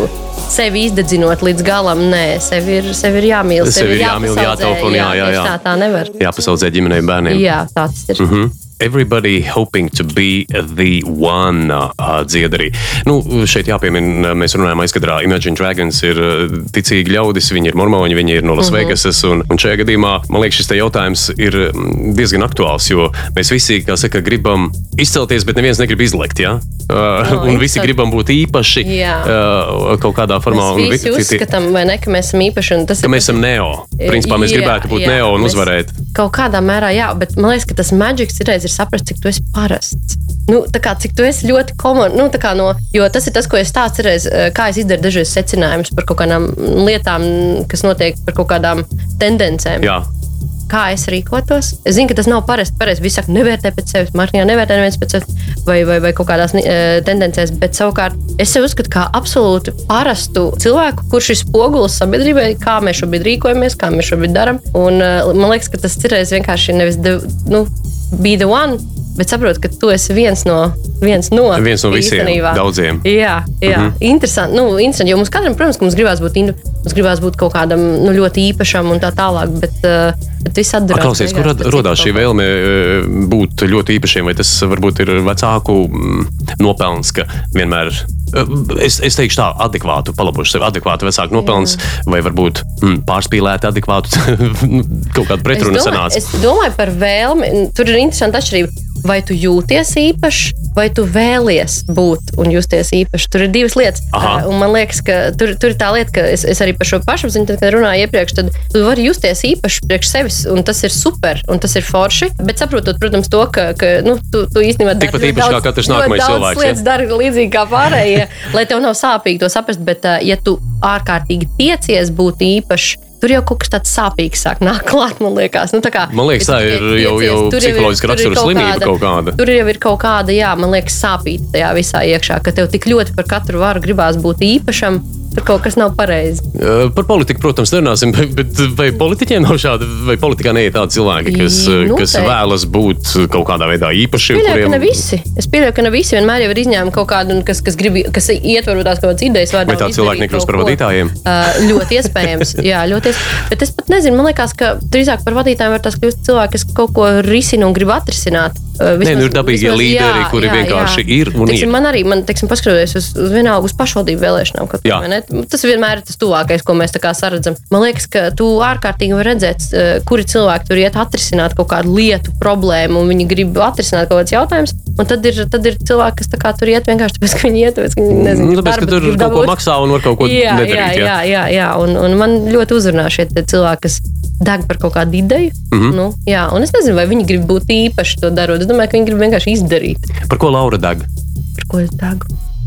sevi izdedzinot līdz galam, nē, sevi ir, sevi ir jāmīl. Sevi ir jāmīl, jātaupa un jā, jā, tieši jā. Tā, tā nevar. Jāpasaudzē ģimenei bērniem. Jā, tā tas ir. Mm -hmm. Everybody hoping to be the one uh, dzied arī. Nu, šeit jāpiemina, mēs runājam aizkadrā. Imagine Dragons ir uh, ticīgi ļaudis, viņi ir mormoņi, viņi ir no Las Vegasas. Un, un šajā gadījumā, man liekas, šis jautājums ir mm, diezgan aktuāls, jo mēs visi, kā saka, gribam izcelties, bet neviens negrib izlekt. Ja? Uh, O, un visi gribam būt īpaši Jā. uh, kaut kādā formā. Mēs visi uzskatām, vai ne, ka mēs esam īpaši. un Tas ir mēs esam neo. Principā mēs Jā, gribētu būt jā, neo un uzvarēt. Kaut kādā mērā, jā, bet man liekas, ka tas maģiks ir, ir saprast, cik tu esi parasts. Nu, kā, cik tu esi ļoti komons, nu, kā no, jo tas ir tas, ko es stāstu reiz, eh, kā es izdaru dažreiz secinājumus par kaut kādām lietām, kas notiek, par kaut kādām tendencēm. Jā. Kā es rīkotos? Es zinu, ka tas nav parasti. Pareizi, visi saka, nevērtē pēc sevis, Marķinā nevērtē neviens pēc sevis, vai, vai, vai kaut kādās uh, tendencēs, bet savukārt es sev uzskatu kā absolūti parastu cilvēku, kurš ir spogulis sabiedrībai, kā mēs šobrīd rīkojamies, kā mēs šobrīd darām. Un uh, man liekas, ka tas cirējs vienkārši ir nevis the, nu, be the one. Bet saprotu, ka tu esi viens no, viens no, Viens no visiem, īstenībā. daudziem. Jā, jā. Mm -hmm. interesanti. Nu, interesanti. Jo mums katram, protams, mums gribās būt, indu, mums gribās būt kaut kādam nu, ļoti īpašam un tā tālāk. Bet, uh, bet viss A, atdarās. Klausies, kur rad- radās šī vēlme e, būt ļoti īpašiem, vai tas varbūt ir vecāku mm, nopelns, ka vienmēr. e, Es, es teikšu, tā, adekvātu, palabošu sevi, adekvātu vecāku nopelns, vai varbūt mm, pārspīlēti, adekvātu kaut kādu pretrunu es sanāca. es domāju par vēlmi. Tur ir interesanti atšķirība. Vai tu jūties īpašs, vai tu vēlies būt un justies īpašs? Tur ir divas lietas. Uh, man liekas, ka tur, tur ir tā lieta, ka es, es arī par šo pašapziņu, tad, kad runāju iepriekš, tad tu vari justies īpašs priekš sevis, un tas ir super, un tas ir forši. Bet saprotot, protams, to, ka, ka nu, tu, tu īstenībā Tikpat īpašs kā daudz- katrs ļoti nākamais daudz cilvēks, ja? Lietas dara līdzīgi kā pārējie, lai tev nav sāpīgi to saprast. Bet, uh, ja tu ārkārtīgi tiecies būt īpašs, tur jau kaut kas tāds sāpīgs sāk nākt klāt, man liekas. Nu, tā kā, Man liekas, tā ir jau- jau psiholoģiska rakstura kaut slimība kāda- kaut kāda. Tur jau ir kaut kāda, jā, man liekas, sāpīga tajā visā iekšā, ka tev tik ļoti par katru varu gribās būt īpašam. Tur kaut kas nav pareizi. Par politiku, protams, nerunāsim, bet, vai politiķiem nav šādi, vai politikā neiet tādi cilvēki, kas, Noteikti. kas vēlas būt kaut kādā veidā īpašiem? Es pieļauju, ka ne visi. Es pieļauju, ka ne visi vienmēr jau ir izņēmumi kaut kādu, kas, kas, grib, kas ietver tās kaut kādas idejas. Vai tādi cilvēki nekļūst par vadītājiem? Uh, ļoti iespējams. jā, ļoti iespējams. Bet es pat nezinu, man liekas, ka drīzāk par vadītājiem var tas kļūt cilvēki, kas kaut ko risina un grib atrisināt. Nē, nu ir dabīgie līderi, kuri vienkārši ir un teiksim, ir. Man arī, man, teiksim, paskatoties uz, uz vienalga uz pašvaldību vēlēšanām, Jā. vai ne? tas vienmēr ir tas tuvākais, ko mēs saredzam. Man liekas, ka tu ārkārtīgi vari redzēt, kuri cilvēki tur iet atrisināt kaut kādu lietu, problēmu, un viņi grib atrisināt kaut kādus jautājumus. Un tad ir, tad ir cilvēki, kas kā tur iet vienkārši tāpēc, ka viņi iet, tāpēc, ka viņi nezinu, Nu, tāpēc, ka darba tur grib kaut ko maksā un var kaut ko jā, nedarīt. Jā, jā, jā, jā. Un, un man ļoti uzrunā šie cilvēki, kas deg par kaut kādu ideju. Mm. -hmm. nu, jā, un es nezinu, vai viņi grib būt īpaši to darot. Es domāju, ka viņi grib vienkārši izdarīt, Par ko Laura deg? par ko es degu.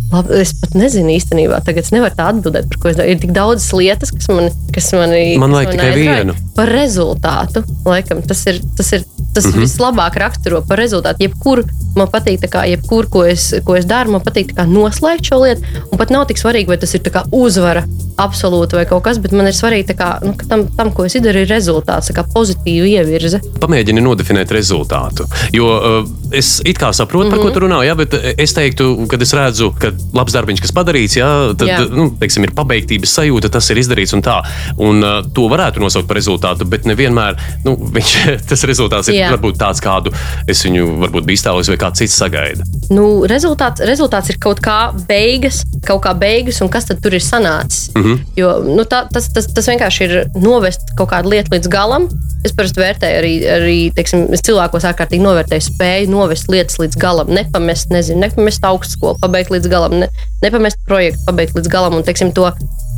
Labi, es pat nezinu īstenībā. Tagad es nevaru tā atbildēt, par ko es domāju. Ir tik daudzas lietas, kas man, kas mani, Man kas vajag tikai aizrauja. vienu. Par rezultātu. Laikam, tas ir tas, ir, tas mm Mhm. -hmm. vislabāk raksturo par rezultātu. Jebkur man patīk, kā, jebkur, ko es, ko es daru, man patīk noslēgt šo lietu. Un pat nav tik svarīgi, vai tas ir uzvara absolūti vai kaut kas, bet man ir svarīgi, kā, nu, ka tam, tam, ko es daru, ir rezultāts, tā kā pozitīva ievirze. Pamēģini nodefinēt rezultātu. Jo uh, es it kā saprotu, mm -hmm. par ko tu runā, jā, bet es teiktu, kad es redzu, ka labs darbiņš, kas padarīts, jā, tad Jā. nu, teiksim, ir pabeigtības sajūta, tas ir izdarīts un tā. Un uh, to varētu nosaukt par rezultātu, bet nevienmēr nu, viņš, tas rezultāts ir Jā. varbūt tāds, kādu es viņu varbūt biju iztēlojies, vai kāds cits sagaida. Nu, rezultāts, rezultāts ir kaut kā beigas, kaut kā beigas, un kas tad tur ir sanācis. Mm. -hmm. Jo nu, tā, tas, tas, tas vienkārši ir novest kaut kādu lietu līdz galam. Es parasti vērtēju arī, arī teiksim, cilvēkos ārkārtīgi novērtēju spēju novest lietas līdz galam, nepamest, nezinu, nepamest augstskolu, pabeigt līdz galam, ne, nepamest projektu, pabeigt līdz galam un teiksim, to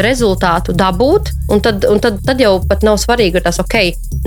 rezultātu dabūt. Un tad, un tad, tad jau pat nav svarīgi, ka tas ok,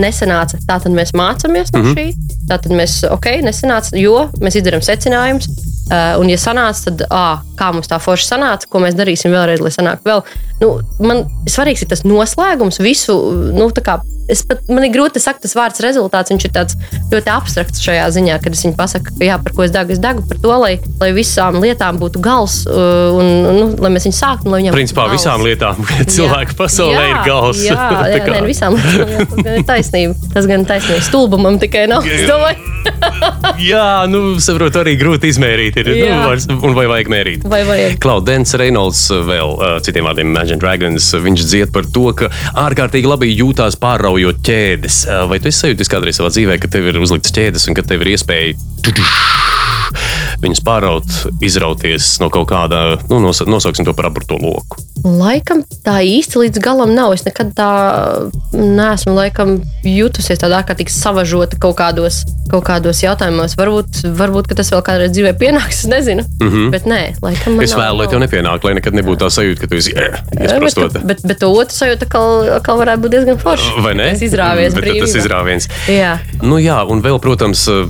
nesanāca. Tā tad mēs mācāmies no šī. Tā tad mēs ok, nesanāca, jo mēs izdarām secinājumus. Uh, un, ja sanāca, tad ā, kā mums tā forši sanāca, ko mēs darīsim vēlreiz, lai sanāktu vēl. Nu, man svarīgs ir tas noslēgums, visu. Nu, tā kā Es pat, man ir grūti pateikt, tas vārds rezultāts. Viņš ir tāds ļoti abstrakts šajā ziņā, kad es viņu pasaku, ka jā, par ko es dagu, es dagu par to, lai, lai visām lietām būtu gals uh, un, nu, lai mēs viņu sāktu. Principā gals. visām lietām cilvēku pasaulē jā, ir gals. Jā, jā kā- nē, visām lietām jā, tas gan ir taisnība. Tas gan taisnība. Stulbumam tikai nav. Jā, nu, saprotu, arī grūti izmērīt. Ir, Jā. nu, un vai vajag mērīt? vai vajag. Klaudens Reinolds, vēl uh, citiem vārdiem, Imagine Dragons, viņš dzied par to, ka ārkārtīgi labi jūtās pārraujot ķēdes. Vai tu esi sajūtis kādreiz savā dzīvē, ka tev ir uzlikts ķēdes un ka tev ir iespēja viņus pāraut, izrauties no kaut kāda, nu, nos, nosauksim to par aburto loku? Laikam tā īsti līdz galam nav. Es nekad tā neesmu laikam, jutusies tādā ārkārtīgi savažota kaut kādos, kaut kādos jautājumos. Varbūt, varbūt tas vēl kādreiz dzīvē pienāks, es nezinu. Mm -hmm. Bet nē, laikam. Es vēlu, lai tev nepienāk, lai nekad nebūtu tā sajūta, ka tu esi Jā, bet, bet, bet to otru sajūtu atkal, atkal varētu būt diezgan forši. Vai ne? Tas izrāvies Bet tad tas izrāviens. Jā. Nu, jā, un vēl, protams, eh,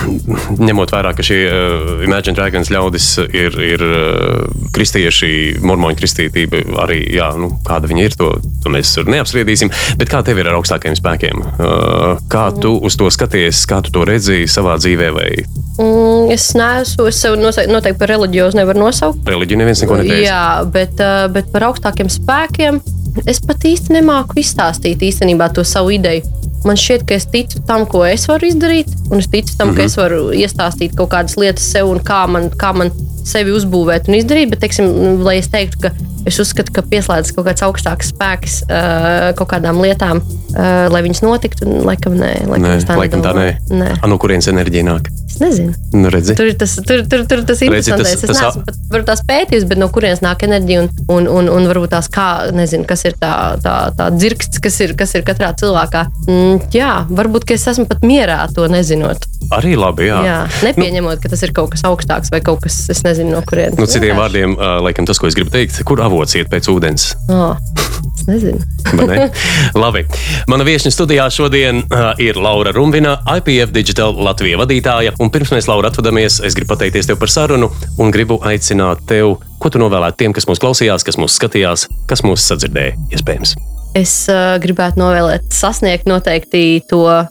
ņemot vērā, ka šie uh, Imagine Dragons ļaudis ir, ir uh, kristieši, mormoņu kristītība, arī jā, nu, kāda viņi ir, to, to mēs neapspriedīsim. Bet kā tev ir ar augstākiem spēkiem? Uh, kā tu uz to skaties, kā tu to redzi savā dzīvē, vai Mm, es neesmu, es sev noteikti, noteikti par reliģiozu nevaru nosaukt. reliģiju neviens neko neteica? Jā, bet, uh, bet par augstākiem spēkiem es pat īsti nemāku izstāstīt īstenībā to savu ideju. Man šķiet, ka es ticu tam, ko es varu izdarīt, un es ticu tam, mm -hmm. ka es varu iestāstīt kaut kādas lietas sev un kā man, kā man sevi uzbūvēt un izdarīt. Bet, teiksim, lai es teiktu, ka es uzskatu, ka pieslēdzas kaut kāds augstāks spēks uh, kaut kādām lietām, uh, lai viņas notiktu, laikam nē. Laikam, Nē, es laikam tā nē. nē. A, no kurienes enerģija nāk? Es nezinu. Nu, redzi. Tur ir tas, tur, tur, tur tas tas- Es neesmu pat varbūt tās pētījis, bet no kurienes nāk enerģija un, un, un, un varbūt tās kā, nezinu, kas ir tā, tā, tā dzirksts, kas ir, kas ir katrā cilvēkā. Mm, jā, varbūt, ka es esmu pat mierā to nezinot. Arī labi, jā. Jā, nepieņemot, ka tas ir kaut kas augstāks vai kaut kas, es nezinu, no kurienes. Nu, citiem Vienkārši. vārdiem, laikam tas, ko es gribu teikt, kur avots iet pēc ūdens? Oh, es nezinu. Ne? Labi. Mana viesne studijā šodien uh, ir Laura Runvina, IPF Digital Latvijas vadītāja. Un pirms mēs, Laura, atvadāmies, es gribu pateikties tev par sarunu un gribu aicināt tev, ko tu novēlētu tiem, kas mūs klausījās, kas mūs skatījās, kas mūs sadzirdēja, iespējams. Es uh, gribētu novēlēt, sasniegt noteikti to uh,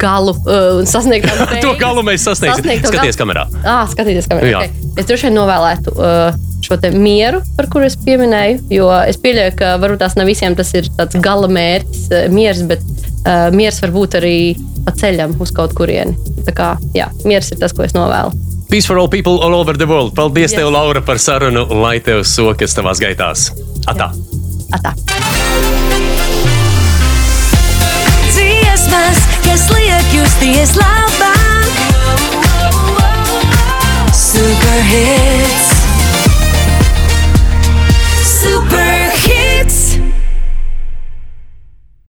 galu uh, un sasniegt To beigas. galu mēs sasniegsim. Sasniegt to Skaties galu. kamerā. Ah, skatīties, kā Jā. okay. Es droši vien novēlētu uh, šo mieru, par kuru es pieminēju. Jo es pieļauju, ka varbūt tās ne visiem tas ir tāds gala mērķis, uh, miers, bet uh, miers var būt arī pa ceļam uz kaut kurieni. Tā kā jā, miers ir tas, ko es novēlu. Peace for all people all over the world. Paldies, Yes. tev, Laura, par sarunu, lai tev sokas tavās gaitās. Atā! Atā. dziesmas, kas liek justies labāk. Superhit Super Hits.